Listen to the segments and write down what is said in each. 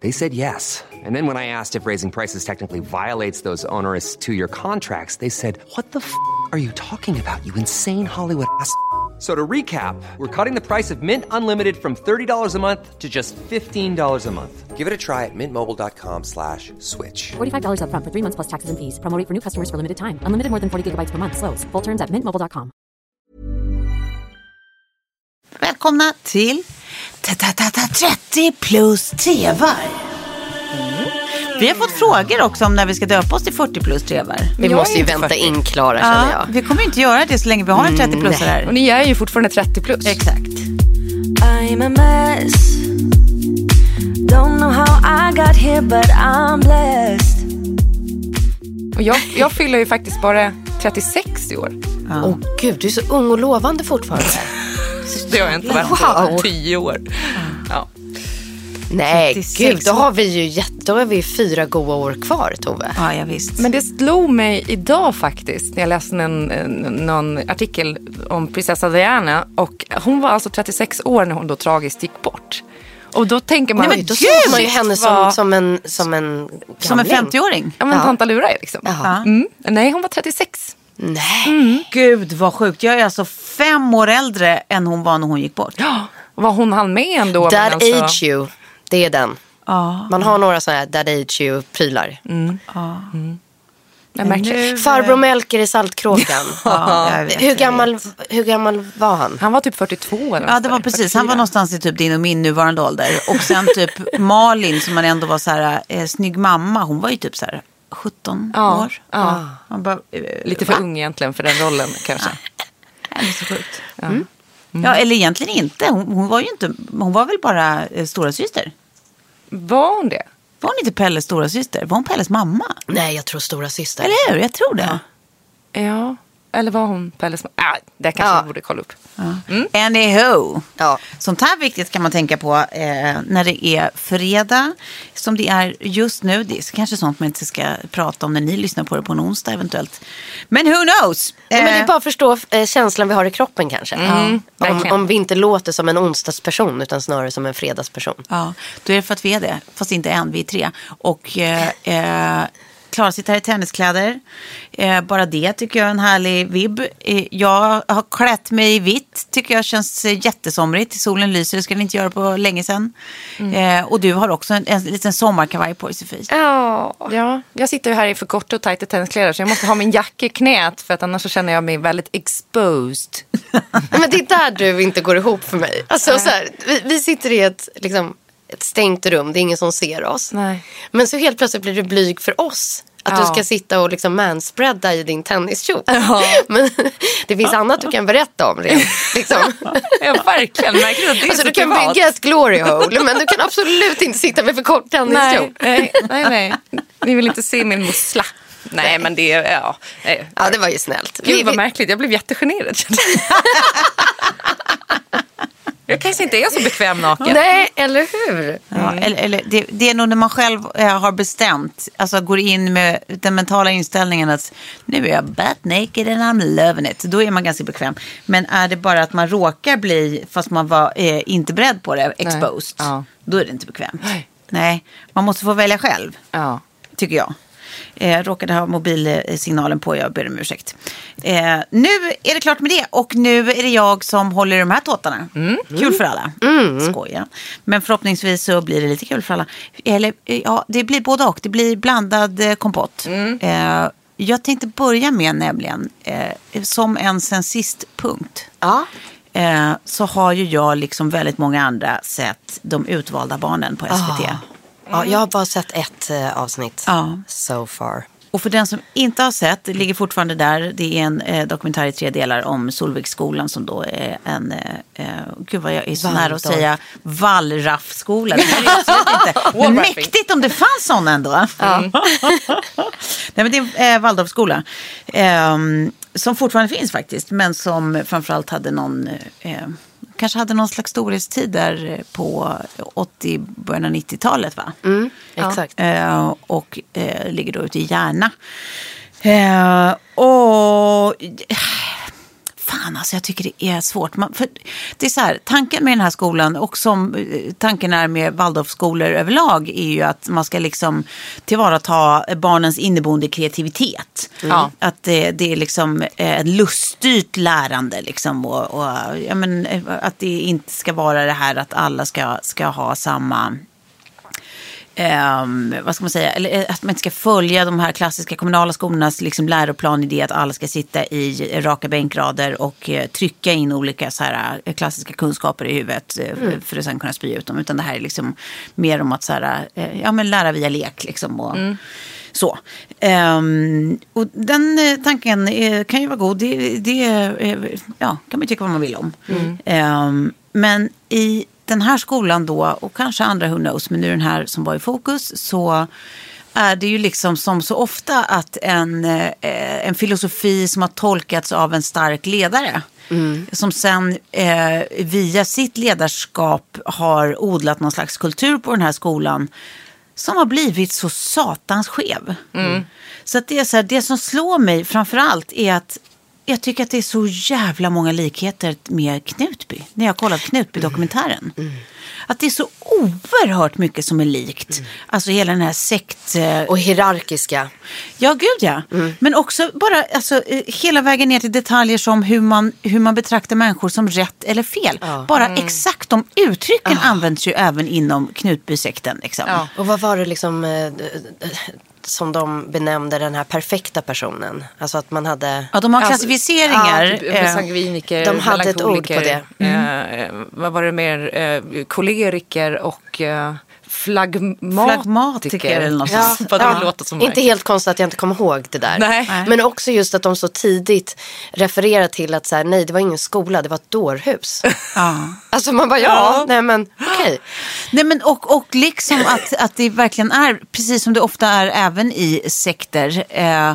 They said yes. And then when I asked if raising prices technically violates those onerous two year contracts, they said, What the f are you talking about, you insane Hollywood ass? So to recap, we're cutting the price of Mint Unlimited from $30 a month to just $15 a month. Give it a try at mintmobile.com slash switch. $45 upfront for three months plus taxes and fees. Promo for new customers for limited time. Unlimited more than 40 gigabytes per month. Slows. Full terms at mintmobile.com. Välkomna till ta- ta- ta- ta- 30 plus trevar. Vi har fått frågor också om när vi ska döpa oss till 40 plus trevar. Vi Jag måste ju vänta 40. in Klara känner Ja, jag. vi kommer inte göra det så länge vi har en 30 plus nej. här. Och ni är ju fortfarande 30 plus. Exakt. I'm a mess. Don't know how I got here, but I'm blessed. Och jag, jag fyller ju faktiskt bara 36 i år. Åh gud, du är så ung och lovande fortfarande. Det har jag inte varit Wow. på 10 år. Ja. Nej, 36 gud, då har vi ju jätte, då har vi fyra goda år kvar Tove. Ja, ja visst. Men det slog mig idag faktiskt när jag läste en, en, någon artikel om prinsessa Diana. Och hon var alltså 36 år när hon då tragiskt gick bort. Och då tänker man... Oj, då såg man ju henne som, som en, som en Som en gamling. 50-åring. Ja men Ja. tanta Lura är liksom. Mm. Nej hon var 36. Nej. Gud vad sjukt. Jag är alltså fem år äldre än hon var när hon gick bort. Ja, vad hon hann med ändå. That alltså- age you, det är den. Ja. Man har några sådana här that age you-prylar. Jag märker. Nu- Farbror Melker i Saltkråkan. Ja, hur, gammal, hur gammal var han? Han var typ 42 eller Ja, det var precis. Han 44. var någonstans i typ din och min nuvarande ålder. Och sen typ Malin som man ändå var så här, eh, snygg mamma. Hon var ju typ så här 17 Ja, år. ja. Man bara, eh, Lite för ung egentligen för den rollen kanske. Nej, det är så sjukt. Mm. Ja, eller egentligen inte. Hon, hon var ju inte, hon var väl bara eh, stora syster. Var hon det? Var hon inte Pelles stora syster? Var hon Pelles mamma? Nej, jag tror stora syster. Eller hur? Jag tror det. Ja. Eller var hon Pelles mamma? Ah, det kanske Ja. borde kolla upp. Anyhow. Ja. Sånt här viktigt kan man tänka på eh, när det är fredag. Som det är just nu. Det är kanske sånt man inte ska prata om när ni lyssnar på det på en onsdag eventuellt. Men who knows? Nej, men det är Eh, bara att förstå eh, känslan vi har i kroppen kanske. om, verkligen. om vi inte låter som en onsdagsperson utan snarare som en fredagsperson. Ja, då är det för att vi är det. Fast inte än, vi är tre. Och eh, eh, Klara sitter här i tenniskläder. Eh, bara det tycker jag är en härlig vibb. Eh, jag har klätt mig i vitt. Tycker jag känns jättesomrigt. Solen lyser, det ska den inte göra på länge sedan. Eh, och du har också en, en liten sommarkavaj på dig Sofie. Ja. ja, jag sitter ju här i för korta och tajta tenniskläder så jag måste ha min jacka i knät för att annars så känner jag mig väldigt exposed. Men det är där du inte går ihop för mig. Alltså, så här, vi, vi sitter i ett, liksom, ett stängt rum, det är ingen som ser oss. Nej. Men så helt plötsligt blir du blyg för oss. Att Ja. du ska sitta och liksom manspreada i din tenniskjol. Men det finns annat du kan berätta om. Rent, liksom. Ja, verkligen. Märkligt att det är Alltså, så du kan privat. bygga ett glory hole men du kan absolut inte sitta med för kort tenniskjol. Nej, nej, nej. Ni vill inte se min mussla. Nej, men det. Ja. Ja, det var ju snällt. Gud vad märkligt, jag blev jättegenerad. jag kanske inte är så bekväm naken. Nej, eller hur? Ja, eller, eller, det, det är nog när man själv eh, har bestämt, alltså går in med den mentala inställningen att nu är jag butt naked and I'm loving it. Då är man ganska bekväm. Men är det bara att man råkar bli, fast man var eh, inte beredd på det, exposed. Ja. Då är det inte bekvämt. Nej. Nej, man måste få välja själv, Ja. tycker jag. Eh, råkade ha mobilsignalen på, jag ber om ursäkt. Eh, nu är det klart med det och nu är det jag som håller i de här tåtarna. Kul för alla. Skoja. Men förhoppningsvis så blir det lite kul för alla. Eller eh, ja, det blir både och. Det blir blandad eh, kompott. Eh, jag tänkte börja med nämligen, eh, som en sen sist punkt. Ja. Eh, så har ju jag liksom väldigt många andra sett De utvalda barnen på SVT. Ja, jag har bara sett ett eh, avsnitt Ja. so far. Och för den som inte har sett, det ligger fortfarande där, det är en eh, dokumentär i tre delar om Solviksskolan som då är en, eh, eh, gud vad jag är så nära att Waldorf. säga, Wallraffskola. Det här är absolut inte. Men mäktigt om det fanns sån ändå. Nej men det är eh, Waldorfskola. Eh, som fortfarande finns faktiskt, men som framförallt hade någon, eh, kanske hade någon slags storhetstid där på 80, början av 90-talet va? Exakt. Eh, och eh, ligger då ute i Järna. Eh, och fan alltså jag tycker det är svårt. Man, för det är så här, tanken med den här skolan och som eh, tanken är med Waldorfskolor överlag är ju att man ska liksom tillvarata barnens inneboende kreativitet. Ja. Att det, det är liksom eh, ett luststyrt lärande liksom och, och ja, men, eh, att det inte ska vara det här att alla ska, ska ha samma Ehm, vad ska man säga, eller eh, att man inte ska följa de här klassiska kommunala skolornas liksom läroplanidé att alla ska sitta i raka bänkrader och eh, trycka in olika så här, eh, klassiska kunskaper i huvudet eh, för att sen kunna spy ut dem. Utan det här är liksom mer om att så här, eh, ja, men lära via lek. Liksom, och, Så. Ehm, och den eh, tanken eh, kan ju vara god. Det, det eh, ja, kan man tycka vad man vill om. Ehm, men i den här skolan då, och kanske andra who knows, men nu den här som var i fokus, så är det ju liksom som så ofta att en, eh, en filosofi som har tolkats av en stark ledare. Som sen eh, via sitt ledarskap har odlat någon slags kultur på den här skolan. Som har blivit så satans skev. Så att det, är så här, det som slår mig framför allt är att jag tycker att det är så jävla många likheter med Knutby. När jag har kollat Knutby-dokumentären. Att det är så oerhört mycket som är likt. Alltså hela den här sekt... eh, Och hierarkiska. Ja, gud ja. Men också bara alltså, eh, hela vägen ner till detaljer som hur man, hur man betraktar människor som rätt eller fel. Bara exakt de uttrycken används ju även inom Knutbysekten. Liksom. Ja. Och vad var det liksom eh, som de benämnde den här perfekta personen? Alltså att man hade... Ja, de har Alltså, klassificeringar. Ja, typ, eh, sangviniker, de hade ett ord på det. Eh, vad var det mer? Eh, koleriker och eh, flagmatiker. Flagmatiker eller något Ja, Ja, inte helt konstigt att jag inte kommer ihåg det där. Nej. Men också just att de så tidigt refererar till att så här, nej det var ingen skola, det var ett dårhus. ja. Alltså man bara, ja, nej men okej. Nej, men och, och liksom att, att det verkligen är, precis som det ofta är även i sekter, eh,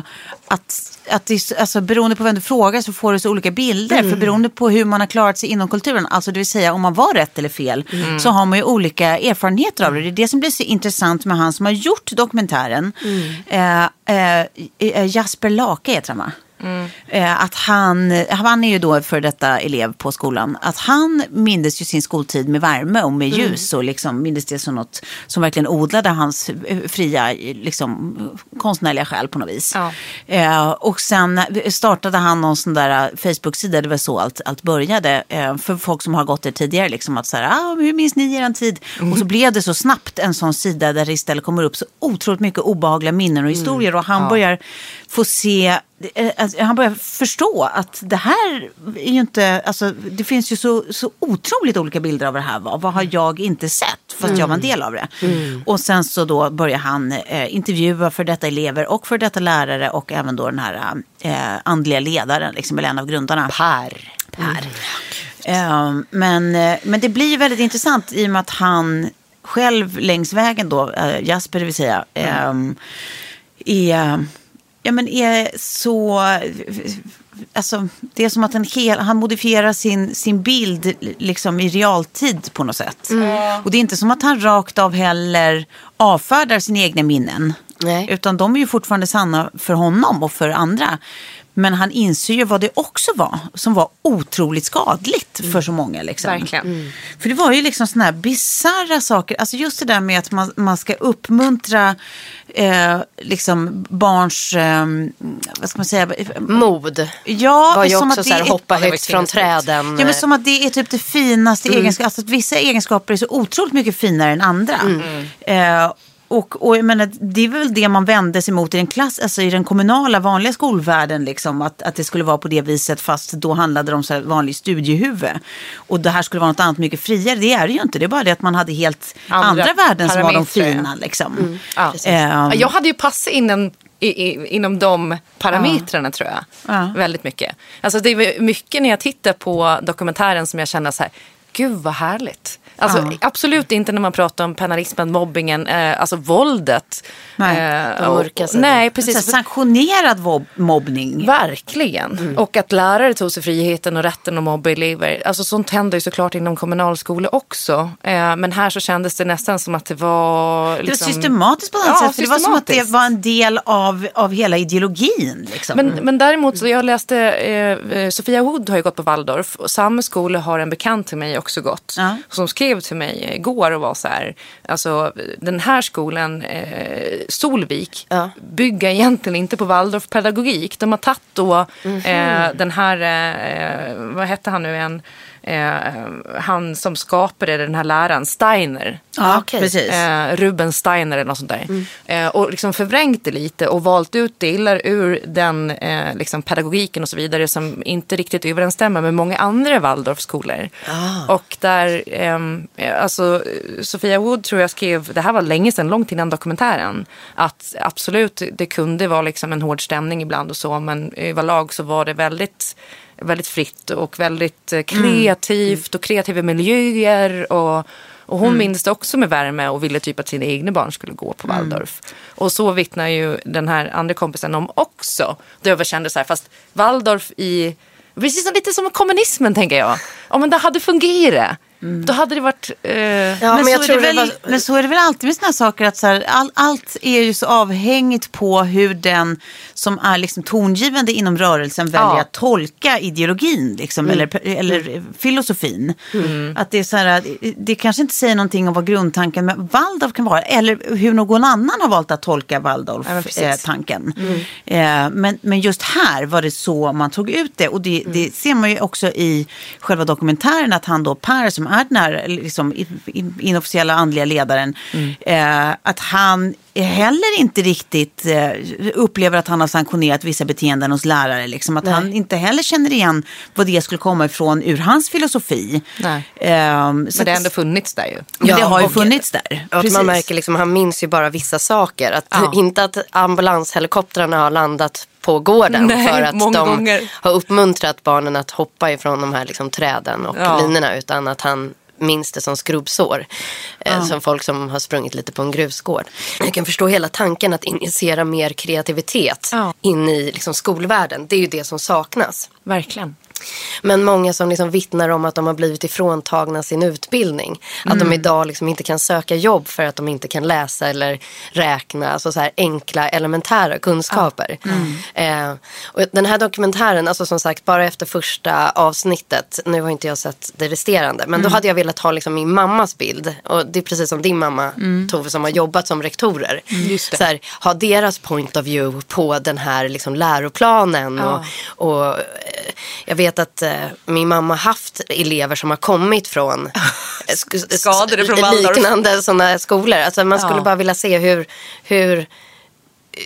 att, att det, alltså, beroende på vem du frågar så får du så olika bilder. För beroende på hur man har klarat sig inom kulturen, alltså det vill säga om man var rätt eller fel, så har man ju olika erfarenheter av det. Det är det som blir så intressant med han som har gjort dokumentären. Eh, eh, eh, Jasper Lake heter han va? Eh, att han, han är ju då för detta elev på skolan. Att han mindes ju sin skoltid med värme och med ljus och liksom mindes det som något som verkligen odlade hans fria liksom, konstnärliga själ på något vis. Ja. Eh, och sen startade han någon sån där eh, Facebook-sida, det var så allt, allt började. För folk som har gått det tidigare, liksom att så här, ah, hur minns ni er tid? Och så blev det så snabbt en sån sida där det istället kommer upp så otroligt mycket obehagliga minnen och historier. Och han börjar få se eh, alltså, han börjar förstå att det här är ju inte, alltså det finns ju så, så otroligt olika bilder av det här. Vad, vad har jag inte sett? Fast jag var en del av det. Och sen så då börjar han eh, intervjua för detta elever och för detta lärare och även då den här eh, andliga ledaren, liksom, eller en av grundarna. Per. Per. Eh, men, men det blir väldigt intressant i och med att han själv längs vägen då, eh, Jasper det vill säga, eh, är, ja, men är så... Alltså, det är som att en hel, han modifierar sin, sin bild liksom i realtid på något sätt. Och det är inte som att han rakt av heller avfärdar sina egna minnen. Nej. Utan de är ju fortfarande sanna för honom och för andra. Men han inser ju vad det också var, som var otroligt skadligt för så många. Liksom. Verkligen. För det var ju liksom sådana här bisarra saker. Alltså just det där med att man, man ska uppmuntra eh, liksom barns, eh, vad ska man säga? Mod Ja, var ju som också att så här, hoppa högt från träden. Ja, men som att det är typ det finaste egenskapen. Alltså att vissa egenskaper är så otroligt mycket finare än andra. Eh, och, och jag menar, det är väl det man vände sig mot i den, klass, alltså i den kommunala vanliga skolvärlden. Liksom, att, att det skulle vara på det viset fast då handlade det om så här vanlig studiehuvud. Och det här skulle vara något annat mycket friare. Det är det ju inte. Det är bara det att man hade helt andra, Andra värden som var de ja. fina. Liksom. Ja. Ehm, Jag hade ju passat in en, i, i, inom de parametrarna tror jag. Ja. Väldigt mycket. Alltså det är mycket när jag tittar på dokumentären som jag känner så här, gud vad härligt. Alltså, Ja. Absolut inte när man pratar om penalismen, mobbingen, eh, alltså våldet. Nej, eh, och- sidorna. Nej, precis. sanktionerad mobbning. Verkligen. Och att lärare tog sig friheten och rätten att mobba elever. Alltså sånt händer ju såklart inom kommunalskolor också. Eh, men här så kändes det nästan som att det var... Det Liksom... var systematiskt på något Ja, sätt. För det var som att det var en del av, av hela ideologin. Liksom. Men, men däremot, så jag läste, eh, eh, Sofia Wood har ju gått på Waldorf och samma skola har en bekant till mig också gått. Ja. Som skrev till mig igår och var så här, alltså den här skolan, eh, Solvik, Ja. bygger egentligen inte på Waldorfpedagogik. De har tagit då Mhm. eh, den här, eh, vad hette han nu igen, eh, han som skapade den här läraren, Steiner. ja, okej. precis. Eh, Ruben Steiner eller något sånt där. Mm. Eh, och liksom förvrängt det lite och valt ut delar ur den eh, liksom pedagogiken och så vidare som inte riktigt överensstämmer med många andra Waldorfskolor. Ah. Och där, ehm, eh, alltså Sofia Wood tror jag skrev, det här var länge sedan, långt innan dokumentären, att absolut det kunde vara liksom en hård stämning ibland och så, men överlag så var det väldigt väldigt fritt och väldigt eh, kreativt och kreativa miljöer. Och, och hon minns det också med värme och ville typ att sina egna barn skulle gå på Waldorf. Och så vittnar ju den här andra kompisen om också. Då jag kände så här, fast Waldorf i, precis lite som kommunismen tänker jag. Om men det hade fungerat, då hade det varit... Eh, Ja, men, men så är det väl, var- men så är det väl alltid med såna här saker att så här, all, allt är ju så avhängigt på hur den som är liksom tongivande inom rörelsen väljer Ja. att tolka ideologin liksom, Mm. eller, eller filosofin. Att det, är så här, det kanske inte säger någonting om vad grundtanken med Waldorf kan vara eller hur någon annan har valt att tolka Ja, men precis. Mm. Waldorf-tanken. Eh, men, men just här var det så man tog ut det och det, Mm. det ser man ju också i själva dokumentären att han då Per som är den här liksom, inofficiella andliga ledaren, Mm. eh, att han heller inte riktigt eh, upplever att han har sanktionerat vissa beteenden hos lärare. Liksom. Att han inte heller känner igen vad det skulle komma ifrån ur hans filosofi. Nej. Så men det har ändå funnits där ju. men det Ja, har ju funnits där. Och att man märker liksom, han minns ju bara vissa saker. Att, Ja. Inte att ambulanshelikoptrarna har landat på gården Nej, för att de gånger. har uppmuntrat barnen att hoppa ifrån de här liksom, träden och Ja. linorna. Utan att han minns det som skrubbsår. Eh, som folk som har sprungit lite på en grusgård. Jag kan förstå hela tanken att injicera mer kreativitet Ja. in i liksom, skolvärlden. Det är ju det som saknas. Verkligen. Men många som liksom vittnar om att de har blivit ifråntagna sin utbildning. Att de idag liksom inte kan söka jobb för att de inte kan läsa eller räkna. Alltså så här enkla elementära kunskaper. Eh, och den här dokumentären, alltså som sagt bara efter första avsnittet. Nu har inte jag sett det resterande. Men då hade jag velat ha liksom min mammas bild. Och det är precis som din mamma Tove som har jobbat som rektorer. Det. Så här, ha deras point of view på den här liksom läroplanen. Ja. Och, och eh, jag vet att eh, min mamma haft elever som har kommit från eh, sk- s- Skadade från Waldorf. liknande sådana skolor. Alltså man skulle Ja. bara vilja se hur, hur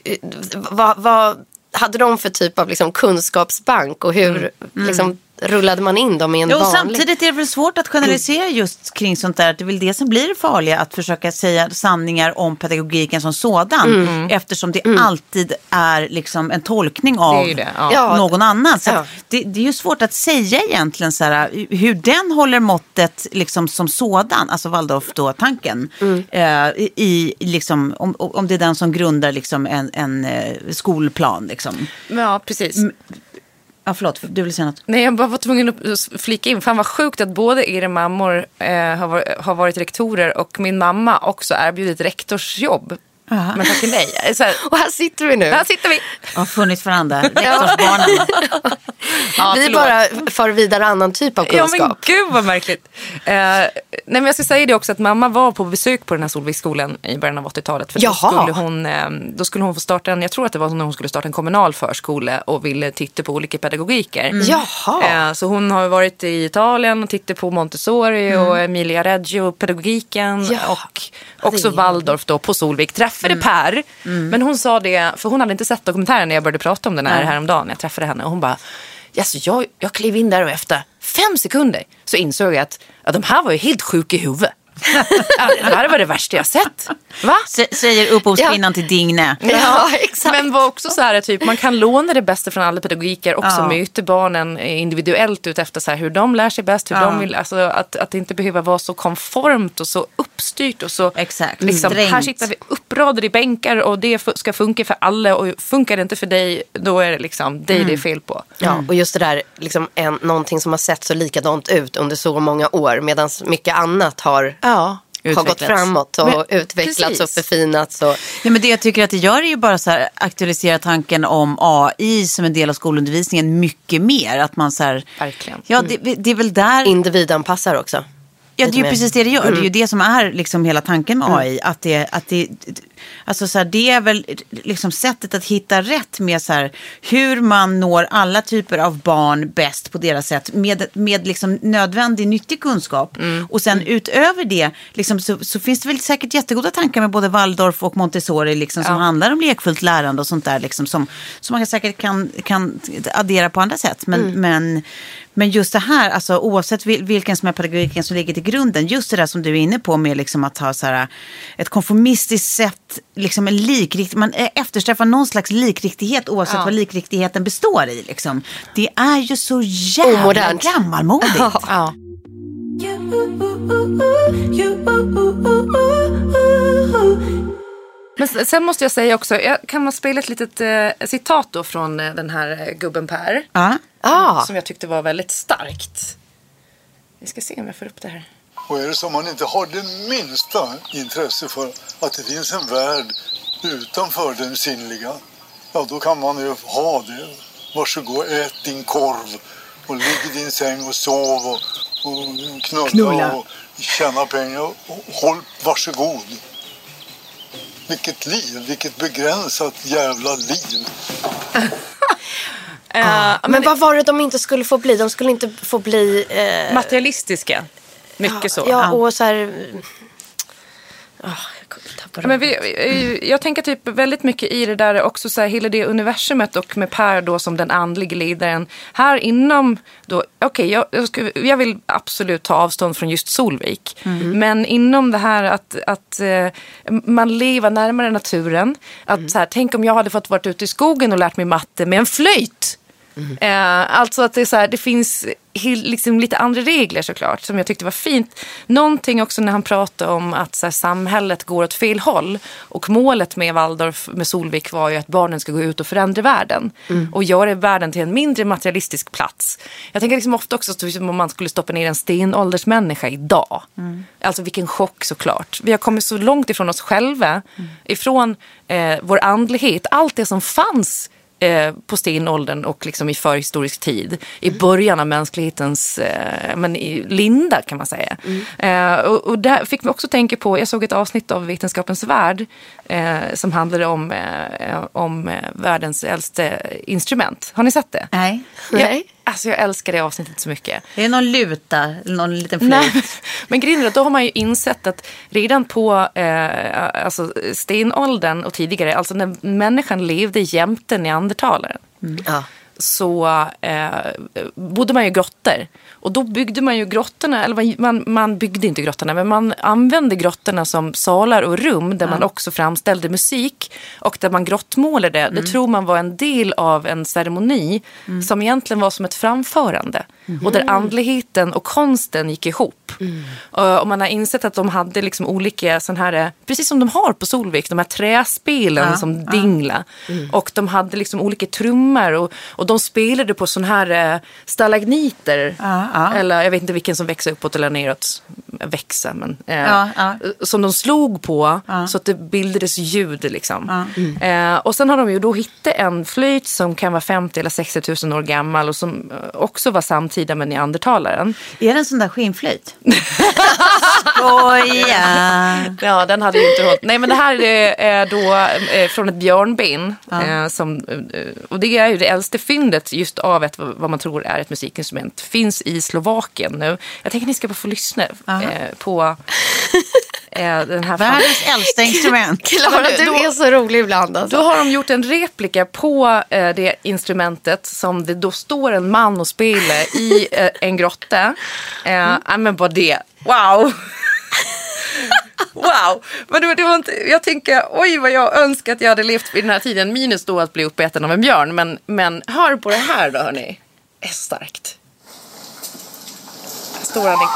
eh, vad, vad hade de för typ av liksom kunskapsbank och hur liksom, rullade man in dem i en Jo, vanlig... samtidigt är det väl svårt att generalisera just kring sånt där. Det är väl det som blir det farliga, att försöka säga sanningar om pedagogiken som sådan. Eftersom det alltid är liksom en tolkning av Det det, ja. Någon annan. Så Ja. det, det är ju svårt att säga egentligen så här, hur den håller måttet liksom som sådan, alltså Waldorf då tanken. Eh, i, i liksom, om, om det är den som grundar liksom en, en eh, skolplan. Liksom. Ja, precis. Ja, förlåt, du vill säga något? Nej, jag bara var tvungen att flika in. Fan vad sjukt att både era mammor eh, har, har varit rektorer och min mamma också erbjudit rektorsjobb men tack nej. Så här, Och här sitter vi nu. här sitter vi. Har funnit varandra. Rektorsbarnen. Ja, vi förlåt. bara för vidare annan typ av Ja men kunskap. gud vad märkligt. Eh, nej men jag ska säga det också att mamma var på besök på den här Solviksskolan i början av 80-talet. För då skulle, hon, eh, då skulle hon få starta en, jag tror att det var när hon skulle starta en kommunal förskola och ville titta på olika pedagogiker. Jaha. Eh, Så hon har varit i Italien och tittat på Montessori och Emilia Reggio pedagogiken Ja, och också Waldorf då på Solvik. Träffade Per, men hon sa det, för hon hade inte sett dokumentären när jag började prata om den här häromdagen. Jag träffade henne och hon bara, alltså, jag, jag klev in där och efter fem sekunder så insåg jag att ja, de här var ju helt sjuka i huvudet. ja, det här var det värsta jag sett. Va? S- Säger upphovskvinnan till Digne. Ja, exakt. Men var också så här, typ, man kan låna det bästa från alla pedagogiker. Också Ja. möta barnen individuellt ut efter så här, hur de lär sig bäst. Hur Ja. de vill, alltså, att, att det inte behöver vara så konformt och så uppstyrt. Och så, Exakt. liksom, här sitter vi uppradade i bänkar och det ska funka för alla. Och funkar det inte för dig, då är det liksom dig Mm. det är fel på. Ja, och just det där, liksom en, någonting som har sett så likadant ut under så många år medan mycket annat har, Ja. har gått Utvecklats. framåt och Men- utvecklats och precis. förfinats. Och, Ja, men det jag tycker att det gör är ju bara så här, aktualisera tanken om AI som en del av skolundervisningen mycket mer. Att man så här, Verkligen. Ja, det, det är väl där. individanpassar också. Ja, det är ju precis det det gör. Det är ju det som är liksom hela tanken med AI. Att det, att det, alltså så här, det är väl liksom sättet att hitta rätt med så här, hur man når alla typer av barn bäst på deras sätt med, med liksom nödvändig nyttig kunskap. Och sen utöver det liksom, så, så finns det väl säkert jättegoda tankar med både Waldorf och Montessori liksom, som handlar om lekfullt lärande och sånt där liksom, som, som man säkert kan, kan addera på andra sätt. Men, men, men just det här, alltså, oavsett vil- vilken som är pedagogiken som ligger till grunden, just det där som du är inne på med liksom att ha så här, ett konformistiskt sätt, liksom en likrikt, man eh, eftersträvar någon slags likriktighet oavsett vad likriktigheten består i. Liksom. Det är ju så jävla Omodernt. gammalmodigt. Ja. Men s- sen måste jag säga också, jag kan man spela ett litet eh, citat då från eh, den här eh, gubben Per. Ja. Ah, Som jag tyckte var väldigt starkt. Vi ska se om jag får upp det här. Och är det så man inte har det minsta intresse för att det finns en värld utanför den sinnliga, ja då kan man ju ha det. Varsågod, ät din korv och ligg i din säng och sov och, och knulla, Knulla. och tjäna pengar. Och håll, varsågod. Vilket liv, vilket begränsat jävla liv. men vad var det de inte skulle få bli? De skulle inte få bli... Eh, Materialistiska. Mycket så. Ja, och så här... Ah, jag Men vi, vi- jag tänker typ väldigt mycket i det där också så här, hela det universumet och med Per då som den andlige ledaren. Här inom då, okej jag, jag, ska- jag vill absolut ta avstånd från just Solvik. Men inom det här att, att eh, man lever närmare naturen. Att så här, tänk om jag hade fått vara ute i skogen och lärt mig matte med en flöjt. Eh, alltså att det, är så här, det finns liksom lite andra regler såklart som jag tyckte var fint. Någonting också när han pratade om att här, samhället går åt fel håll. Och målet med Waldorf, med Solvik var ju att barnen ska gå ut och förändra världen. Och göra världen till en mindre materialistisk plats. Jag tänker liksom ofta också som om man skulle stoppa ner en stenåldersmänniska idag. Alltså vilken chock såklart. Vi har kommit så långt ifrån oss själva. Ifrån eh, vår andlighet. Allt det som fanns eh, på stenåldern och liksom i förhistorisk tid. I början av mänsklighetens eh, men i linda kan man säga. Eh, och, och där fick vi också tänka på, jag såg ett avsnitt av Vetenskapens värld eh, som handlade om, eh, om världens äldste instrument. Har ni sett det? Nej. Nej. Alltså jag älskar det avsnittet så mycket. Det är någon luta, någon liten flöjt. Nej, men grejen då har man ju insett att redan på eh, alltså stenåldern och tidigare, alltså när människan levde jämte neandertalaren, Ja. Så eh, bodde man ju i grottor. Och då byggde man ju grottorna, eller man- man, byggde inte grottorna, men man använde grottorna som salar och rum där man också framställde musik. Och där man grottmålade, det tror man var en del av en ceremoni som egentligen var som ett framförande. Och där andligheten och konsten gick ihop. Och, och man har insett att de hade liksom olika sån här, eh, precis som de har på Solvik, de här träspelen Ja, som ja. dingla. Och de hade liksom olika trummor och, och de spelade på sån här eh, stalagniter. Ja. Eller jag vet inte vilken som växer uppåt eller neråt. Växa, men. Eh. Som de slog på så att det bildades ljud liksom. Eh, och sen har de ju då hittat en flöjt som kan vara 50 eller 60 000 år gammal och som också var samtida med neandertalaren. Är det en sån där skinnflöjt? Skoja! Ja, den hade ju inte hållit. Nej, men det här är då eh, från ett björnben. Eh, som, eh, och det är ju det äldste fyndet just av ett, vad man tror är ett musikinstrument. Finns i Slovakien nu. Jag tänker att ni ska bara få lyssna eh, på eh, den här. Världens äldsta instrument. Klara, du då- är så rolig ibland alltså. Då har de gjort en replika på eh, det instrumentet som det då står en man och spelar i eh, en grotta. Eh, ja, men bara det. Wow! Wow! Men det, det var inte, jag tänker, oj vad jag önskar att jag hade levt vid den här tiden. Minus då att bli uppäten av en björn. Men, men hör på det här då hörni. Det är starkt. Här står han i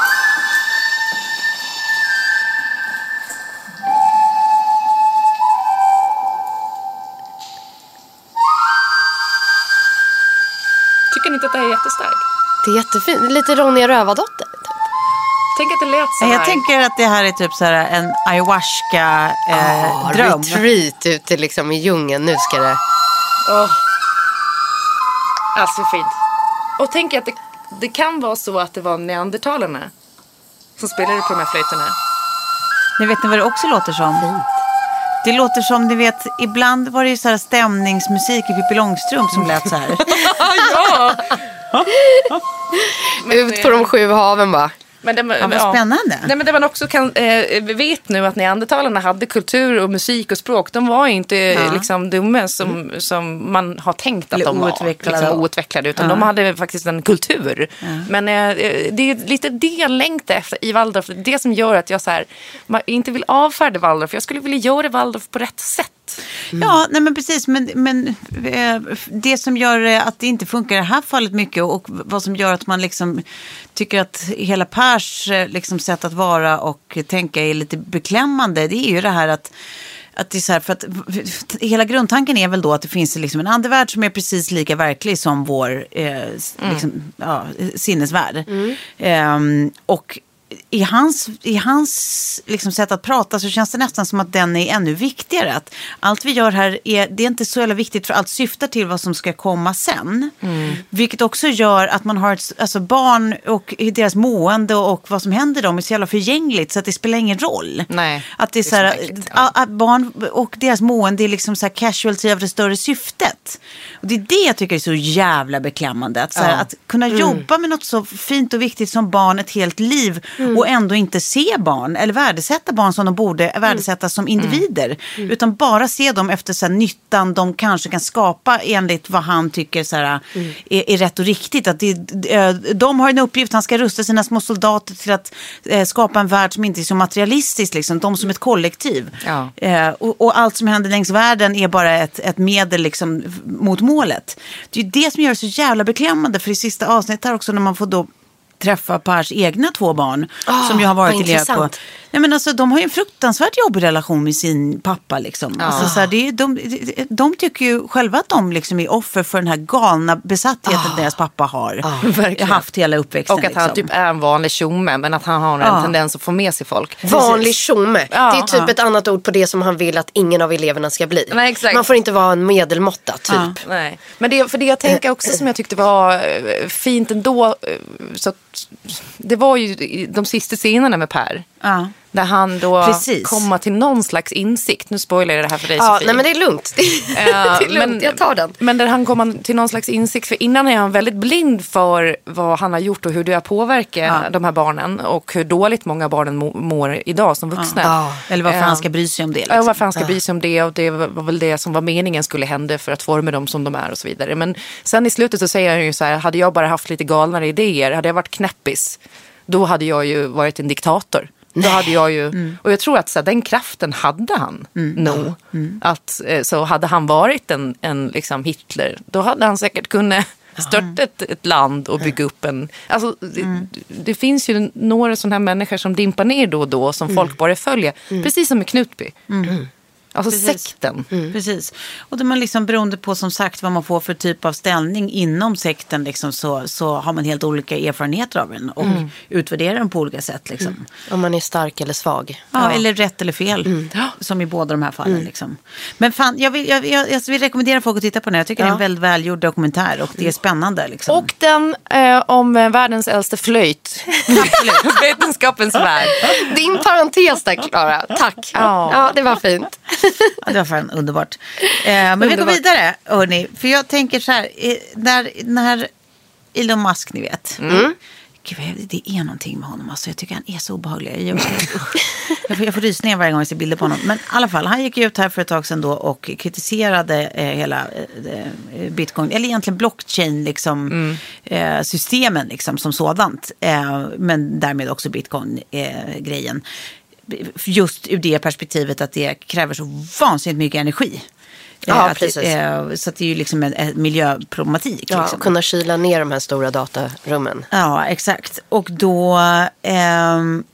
Inte att det här är jättestarkt? Det är jättefint. Lite Ronja Rövardotter. Tänk att det lät så här. Jag tänker att det här är typ så här en ayahuasca-dröm. Retreat ute liksom i djungeln. Nu ska det... Åh. Alltså fint. Och tänk att det, det kan vara så att det var neandertalarna som spelade på de här flöjterna. Ni vet ni vad det också låter som? Det låter som, ni vet, ibland var det ju så här stämningsmusik i Pippi Långstrump som lät så här. Ut på de sju haven bara. Men det, Ja, vad spännande. Nej, men det man också kan, eh, vi vet nu att neandertalarna hade kultur och musik och språk. De var inte eh, liksom dumma som, som man har tänkt att de var. outvecklade. Liksom, outvecklade utan de hade faktiskt en kultur. Men eh, det är lite det jag längtar efter i Waldorf. Det som gör att jag så här, inte vill avfärda Waldorf. Jag skulle vilja göra Waldorf på rätt sätt. Ja, nej men precis. Men, men eh, det som gör eh, att det inte funkar i det här fallet mycket och vad som gör att man liksom tycker att hela Pers eh, liksom, sätt att vara och tänka är lite beklämmande, det är ju det här att att det är så här, för att hela grundtanken är väl då att det finns liksom en andevärld som är precis lika verklig som vår eh, s- liksom, ja, sinnesvärld. Ehm, och i hans, i hans liksom sätt att prata så känns det nästan som att den är ännu viktigare. Att allt vi gör här är, det är inte så jävla viktigt för allt syftar till vad som ska komma sen. Vilket också gör att man har ett, alltså barn och deras mående och vad som händer dem är så jävla förgängligt så att det spelar ingen roll. Nej, Att det är det är så här, så märkligt, a- a- barn och deras mående är liksom så här casualty av det större syftet. Och det är det jag tycker är så jävla beklämmande. Att, så här, att kunna jobba med något så fint och viktigt som barn ett helt liv och ändå inte se barn eller värdesätta barn som de borde värdesättas som individer. Utan bara se dem efter så här, nyttan de kanske kan skapa enligt vad han tycker så här, är, är rätt och riktigt. Att det, eh, de har en uppgift, han ska rusta sina små soldater till att eh, skapa en värld som inte är så materialistisk, liksom, de som ett kollektiv. Ja. Eh, och, och allt som händer längs världen är bara ett, ett medel liksom, mot målet. Det är det som gör det så jävla beklämmande. För i sista avsnittet här också när man får då träffa Pers egna två barn. Ah, som ju har varit elever på. Nej, men alltså, de har ju en fruktansvärt jobbig relation med sin pappa. Liksom. Alltså, så här, det är, de, de, de tycker ju själva att de liksom är offer för den här galna besattheten deras pappa har verkligen. haft hela uppväxten. Och att han liksom. typ är en vanlig tjomme men att han har en Ja. tendens att få med sig folk. Vanlig tjomme. Ja. det är typ ett annat ord på det som han vill att ingen av eleverna ska bli. Nej, exakt. Man får inte vara en medelmåtta typ. Ja. Nej. Men det, för det jag tänker också som jag tyckte var eh, fint ändå. eh, Så det var ju de sista scenerna med Per. Ja. Där han då Precis. kommer till någon slags insikt. Nu spoilar jag det här för dig Ja, Sofie. nej men det är lugnt. Det, är lugnt, jag tar den. Men där han kommer till någon slags insikt. För innan är han väldigt blind för vad han har gjort och hur det har påverkat Ja. de här barnen. Och hur dåligt många barnen må- mår idag som vuxna. Ja. Eller varför han ska bry sig om det. Ja, Liksom. varför han ska bry sig om det och det var väl det som var meningen skulle hända för att forma dem som de är och så vidare. Men sen i slutet så säger han ju så här, hade jag bara haft lite galnare idéer, hade jag varit knäppis, då hade jag ju varit en diktator. Då hade jag ju, Mm. och jag tror att så här, den kraften hade han nog. Mm. Att, eh, så hade han varit en, en liksom Hitler, då hade han säkert kunnat störta ett, ett land och bygga upp en... Alltså, det, Mm. det finns ju några sådana här människor som dimpar ner då och då som folk bara följer. Precis som med Knutby. Alltså Mm. Precis. sekten. Precis. Och då man liksom beroende på som sagt vad man får för typ av ställning inom sekten liksom, så, så har man helt olika erfarenheter av den och utvärderar den på olika sätt. Liksom. Om man är stark eller svag. Ja, eller rätt eller fel. Som i båda de här fallen. Liksom. Men fan, jag vill, jag, jag, jag vill rekommendera folk att titta på den. Jag tycker det är en väldigt välgjord dokumentär och det är spännande. Liksom. Och den eh, om eh, världens äldste flöjt. Vetenskapens värld. Din parentes där Klara, tack. Ja. Ja, det var fint. Ja, det var fan underbart. Eh, men vi går Underbart. vidare, hörni. För jag tänker så här, eh, när, när Elon Musk, ni vet. Mm. Gud, vad- det är någonting med honom. Alltså, jag tycker han är så obehaglig. Jag, jag, får, jag får rysningar varje gång jag ser bilder på honom. Men i alla fall, han gick ut här för ett tag sedan då och kritiserade eh, hela eh, bitcoin, eller egentligen blockchain, liksom, eh, systemen liksom, som sådant. Eh, men därmed också bitcoin-grejen. Just ur det perspektivet att det kräver så vansinnigt mycket energi. Ja, Eh, att, precis. eh, så det är ju liksom en, en miljöproblematik. Ja, liksom. kunna kyla ner de här stora datarummen. Ja, exakt. Och då, ehm,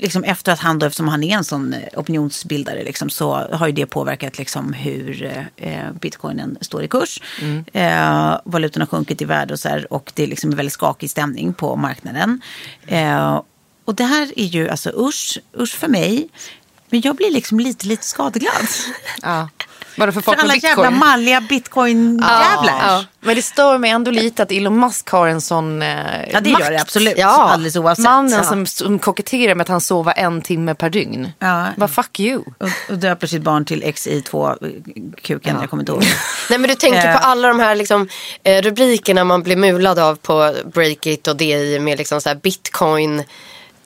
liksom efter att han då, eftersom han är en sån eh, opinionsbildare, liksom, så har ju det påverkat liksom hur eh, bitcoinen står i kurs. Eh, valutan har sjunkit i värde och så här, och det är liksom en väldigt skakig stämning på marknaden. Eh, och det här är ju alltså usch, usch för mig. Men jag blir liksom lite, lite skadeglad. Ja. Bara för För alla jävla bitcoin. malliga bitcoin-jävlar. Ja. Men det stör mig ändå lite att Elon Musk har en sån eh, Ja, det makt. gör det absolut. Ja. Alldeles oavsett. Mannen Ja. som, som koketterar med att han sover en timme per dygn. Ja. Vad fuck you. Och, och döper sitt barn till XI2-kuken. Jag kommer inte ihåg. Nej men du tänker Eh. på alla de här liksom, eh, rubrikerna man blir mulad av på Breakit och DI med liksom så bitcoin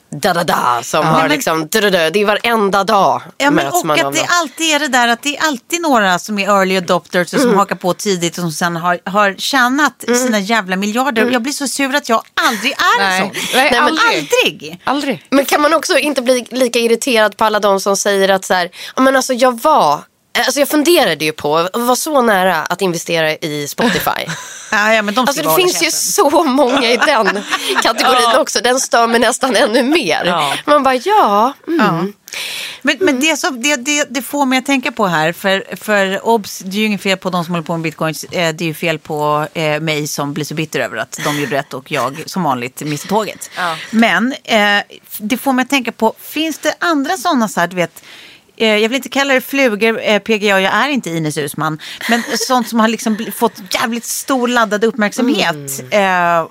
da da da som har men- liksom da, da, da. det är varenda dag Ja, men, möts och man av att det något. alltid är det där att det är alltid några som är early adopters och som Mm. hakar på tidigt och som sen har, har tjänat sina jävla miljarder. Mm. Jag blir så sur att jag aldrig är Nej. en sån. Nej, men aldrig. aldrig. Aldrig. Men kan man också inte bli lika irriterad på alla de som säger att så här, ja men alltså jag var Alltså jag funderade ju på, var så nära att investera i Spotify. Ja, ja, men de Alltså det finns ju så många i den kategorin också. Den stör mig nästan ännu mer. Ja. Man bara, ja. Mm. Men, men det, som, det, det, det får mig att tänka på här, för, för obs, det är ju inget fel på de som håller på med bitcoins. Eh, det är ju fel på eh, mig som blir så bitter över att de gjorde rätt och jag som vanligt missade tåget. Men eh, det får mig att tänka på, finns det andra sådana så här, du vet, jag vill inte kalla det flugor, eh, PGA, jag är inte Ines Uusmann. Men sånt som har liksom fått jävligt stor laddad uppmärksamhet. Eh,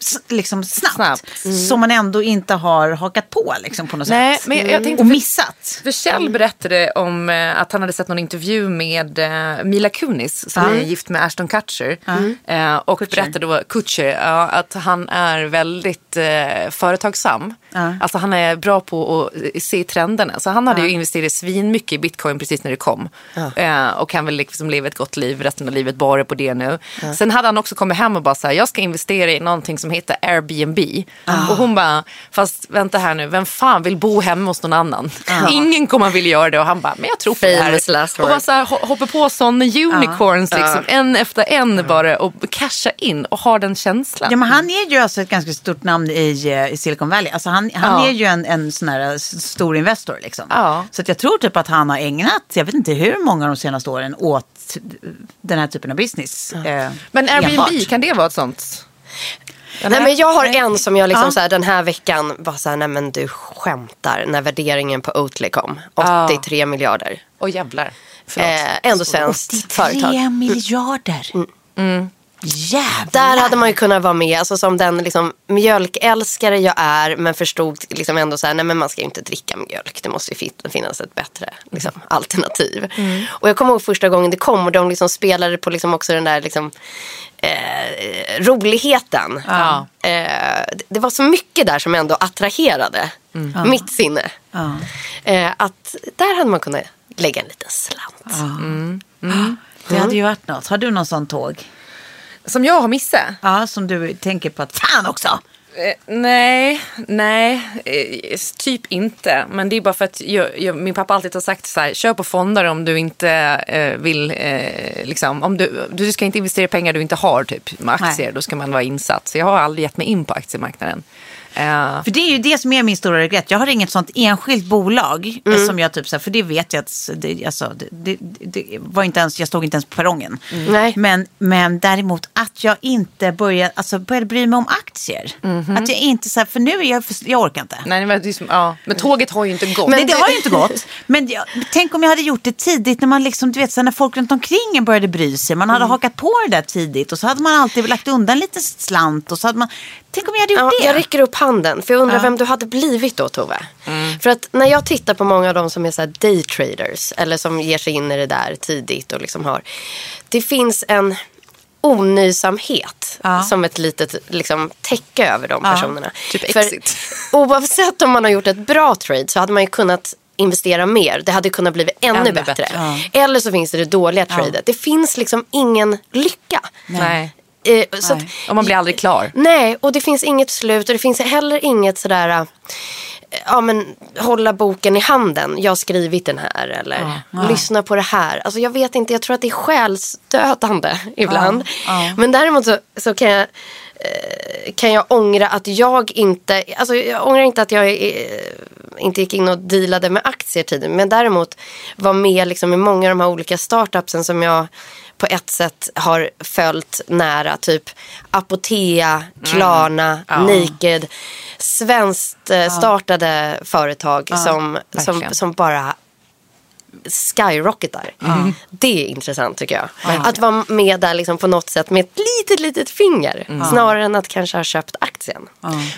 s- liksom snabbt. Snabbt. Som man ändå inte har hakat på liksom, på något Nej, sätt. men jag- jag tänkte och missat. För Kjell berättade om eh, att han hade sett någon intervju med eh, Mila Kunis som är gift med Ashton Kutcher. Eh, och berättade då, Kutcher, ja, att han är väldigt eh, företagsam. Ja. Alltså han är bra på att eh, se trenderna. Så han hade ju investerat svin mycket i bitcoin precis när det kom. Eh, och kan väl liksom leva ett gott liv resten av livet bara på det nu. Sen hade han också kommit hem och bara så här, jag ska investera i någonting som heter Airbnb. Och hon bara, fast vänta här nu, vem fan vill bo hemma hos någon annan? Ingen kommer vilja göra det. Och han bara, men jag tror på det här. Och bara så här, ho- hoppa på sådana unicorns liksom, en efter en bara och casha in och ha den känslan. Ja, men han är ju alltså ett ganska stort namn i, eh, i Silicon Valley. Alltså han han Ja. är ju en, en sån här stor investor. Liksom. Ja. Så att jag tror typ att han har ägnat, jag vet inte hur många de senaste åren, åt den här typen av business. eh, Men Airbnb, enbart. kan det vara ett sånt? Nej, men jag har en som jag liksom Ja. så här, den här veckan var så här, nej men du skämtar. När värderingen på Oatly kom. Ja. 83 miljarder. Åh jävlar. Förlåt. Eh, ändå svenskt 83 företag. miljarder. Mm. Jävlar. Där hade man ju kunnat vara med, alltså som den liksom, mjölkälskare jag är, men förstod liksom ändå så här, nej men man ska ju inte dricka mjölk, det måste ju fin- finnas ett bättre liksom, alternativ. Och jag kommer ihåg första gången det kom och de liksom spelade på liksom också den där liksom, eh, roligheten. Ja. Eh, det- det var så mycket där som ändå attraherade mitt sinne. Ja. Eh, att där hade man kunnat lägga en liten slant. Det hade ju varit något. Har du någon sån tåg? Som jag har missat. Ja, som du tänker på att fan också. Eh, nej, nej, eh, typ inte. Men det är bara för att jag, jag, min pappa alltid har sagt så här, kör på fonder om du inte eh, vill, eh, liksom, om du, du ska inte investera pengar du inte har typ med aktier, Nej. då ska man vara insatt. Så jag har aldrig gett mig in på aktiemarknaden. Eh, För det är ju det som är min stora regret. Jag har inget sånt enskilt bolag Mm. som jag typ så här, för det vet jag att det, alltså, det, det, det var inte ens, jag stod inte ens på perrongen. Mm. Nej. Men, men däremot att jag inte började, alltså, började bry mig om aktier. Att jag inte så här, för nu är jag, för, jag orkar inte. nej, men, det är som, ja. men tåget har ju inte gått. Nej, det har ju inte gått. Men jag, tänk om jag hade gjort det tidigt när man liksom, du vet, så när folk runt omkring började bry sig. Man hade hakat på det där tidigt och så hade man alltid lagt undan lite slant och så hade man, tänk om jag hade gjort Ja, det. jag räcker upp handen för jag undrar vem du hade blivit då Tove. För att när jag tittar på många av de som är så daytraders eller som ger sig in i det där tidigt och liksom har. Det finns en onysamhet Ja. som ett litet liksom, täcke över de Ja, personerna. typ För exit. oavsett om man har gjort ett bra trade så hade man ju kunnat investera mer. Det hade kunnat bli ännu, Ännu bättre. bättre. Eller så finns det det dåliga tradet. Det finns liksom ingen lycka. nej. Eh, så att, Och man blir aldrig klar. Nej, och det finns inget slut och det finns heller inget sådär, äh, ja men hålla boken i handen. Jag har skrivit den här eller lyssna på det här. Alltså jag vet inte, jag tror att det är själsdödande ibland. Men däremot så, så kan jag eh, kan jag ångra att jag inte, alltså jag ångrar inte att jag eh, inte gick in och dealade med aktier tidigare. Men däremot var med liksom i många av de här olika startupsen som jag på ett sätt har följt nära. Typ Apotea, Klarna, Naked. Svenskt eh, startade företag som, som, verkligen. som bara skyrocketar. Det är intressant tycker jag. Att vara med där liksom på något sätt med ett litet, litet finger. Snarare än att kanske ha köpt aktien.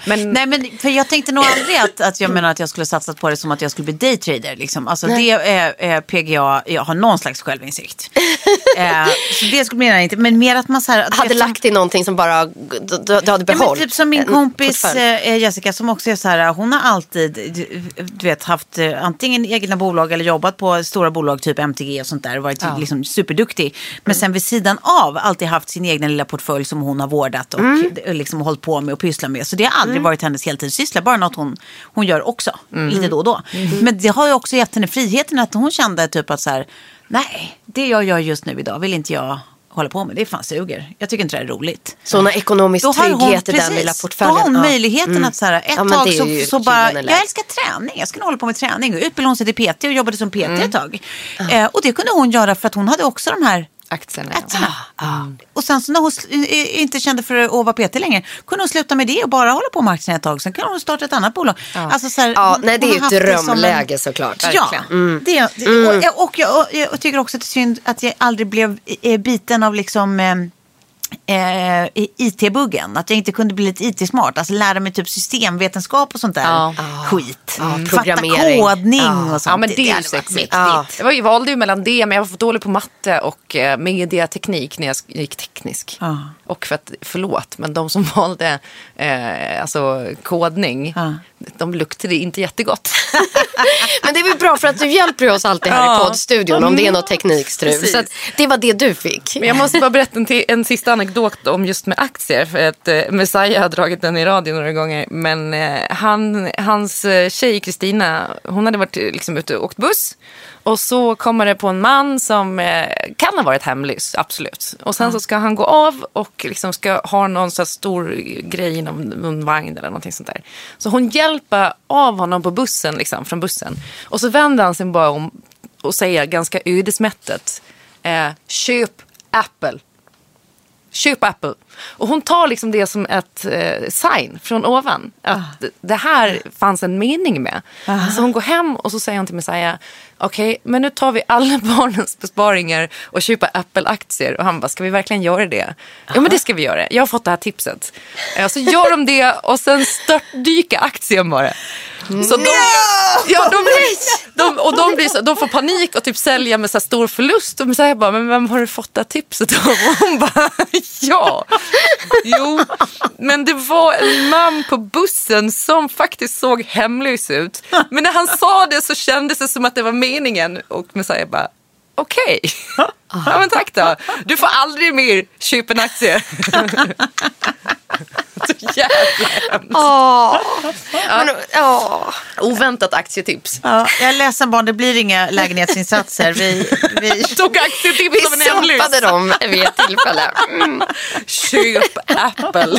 Men, Nej, men för jag tänkte nog aldrig att, att jag menar att jag skulle satsat på det som att jag skulle bli daytrader. Liksom. Alltså det är, är PGA, jag har någon slags självinsikt. eh, så det skulle jag inte, men mer att man så här. att Hade vet, som- lagt i någonting som bara du, du, hade Ja, behållit. typ som min kompis portfölj. eh, Jessica som också är så här, hon har alltid du, du vet, haft eh, antingen egna bolag eller jobbat på stora bolag typ MTG och sånt där och varit liksom superduktig. Men sen vid sidan av alltid haft sin egen lilla portfölj som hon har vårdat och eh, liksom hållit på med och pysslat med. Så det har aldrig varit hennes heltidssyssla, bara något hon, hon gör också lite då och då. Men det har ju också gett henne friheten att hon kände typ att så här, nej, det jag gör just nu idag vill inte jag hålla på med. Det fan suger. Jag tycker inte det är roligt. Så hon har ekonomisk Då har hon, trygghet i precis, den lilla Då portföljen. har hon Ja. möjligheten att så här, ett Ja, tag så, så bara, jag älskar träning, jag skulle hålla på med träning. Utbildade hon sig till PT och jobbade som PT Mm. ett tag. Eh, och det kunde hon göra för att hon hade också de här aktierna. aktierna. Och sen så när hon eh, inte kände för att vara PT längre kunde hon sluta med det och bara hålla på med aktierna ett tag. Sen kan hon starta ett annat bolag. Alltså, så här, Ja, nej, det är ju ett som en- drömläge såklart. Ja, Mm. det, det, och, jag- och, jag, och jag tycker också att det är synd att jag aldrig blev eh, biten av liksom eh, i- IT-buggen. Att jag inte kunde bli lite IT-smart. Alltså lära mig typ systemvetenskap och sånt där Ja. skit. Ja, Fatta programmering. kodning Ja. och sånt. Ja, men det är ju sexigt. Ja. Jag var ju- valde ju mellan det, men jag var för dålig på matte och eh, mediateknik när jag gick teknisk. Ja. Och för att, förlåt, men de som valde eh, alltså kodning, Ja. de luktade inte jättegott. Men det är väl bra för att du hjälper oss alltid här Ja. i poddstudion om det är något teknikstrul. Precis. Så att det var det du fick. Men jag måste bara berätta en, till, en sista anekdot anekdot om just med aktier. För att eh, Messiah har dragit den i radio några gånger. Men eh, han, hans eh, tjej Kristina, hon hade varit eh, liksom, ute och åkt buss. Och så kommer det på en man som eh, kan ha varit hemlös, absolut. Och sen så ska han gå av och liksom ska ha någon så här stor grej inom någon vagn eller någonting sånt där. Så hon hjälper av honom på bussen, liksom, från bussen. Och så vänder han sig bara om och säger ganska ödesmättat, eh, köp Apple. Köp Apple. Och hon tar liksom det som ett eh, sign från ovan. Att det här fanns en mening med. Så hon går hem och så säger hon till Messiah, okej, men nu tar vi alla barnens besparingar och köper Apple-aktier. Och han bara, ska vi verkligen göra det? Ja, men det ska vi göra. Jag har fått det här tipset. Så gör de det och sen störtdyker aktien bara. Så de, ja, de, de, och de, blir så, de får panik och typ sälja med så här stor förlust. Och så jag bara, men vem har du fått det här tipset av? Och hon bara, ja. Jo, men det var en man på bussen som faktiskt såg hemlös ut. Men när han sa det så kändes det som att det var meningen. Och Messiah bara, okej. Ja men tack då. Du får aldrig mer köpa en aktie. Åh, men, åh. Oväntat aktietips. Ja, jag är ledsen barn, det blir inga lägenhetsinsatser. Vi, vi... Tog aktietips Vi som en hemlis. sopade dem vid ett tillfälle. Mm. Köp Apple.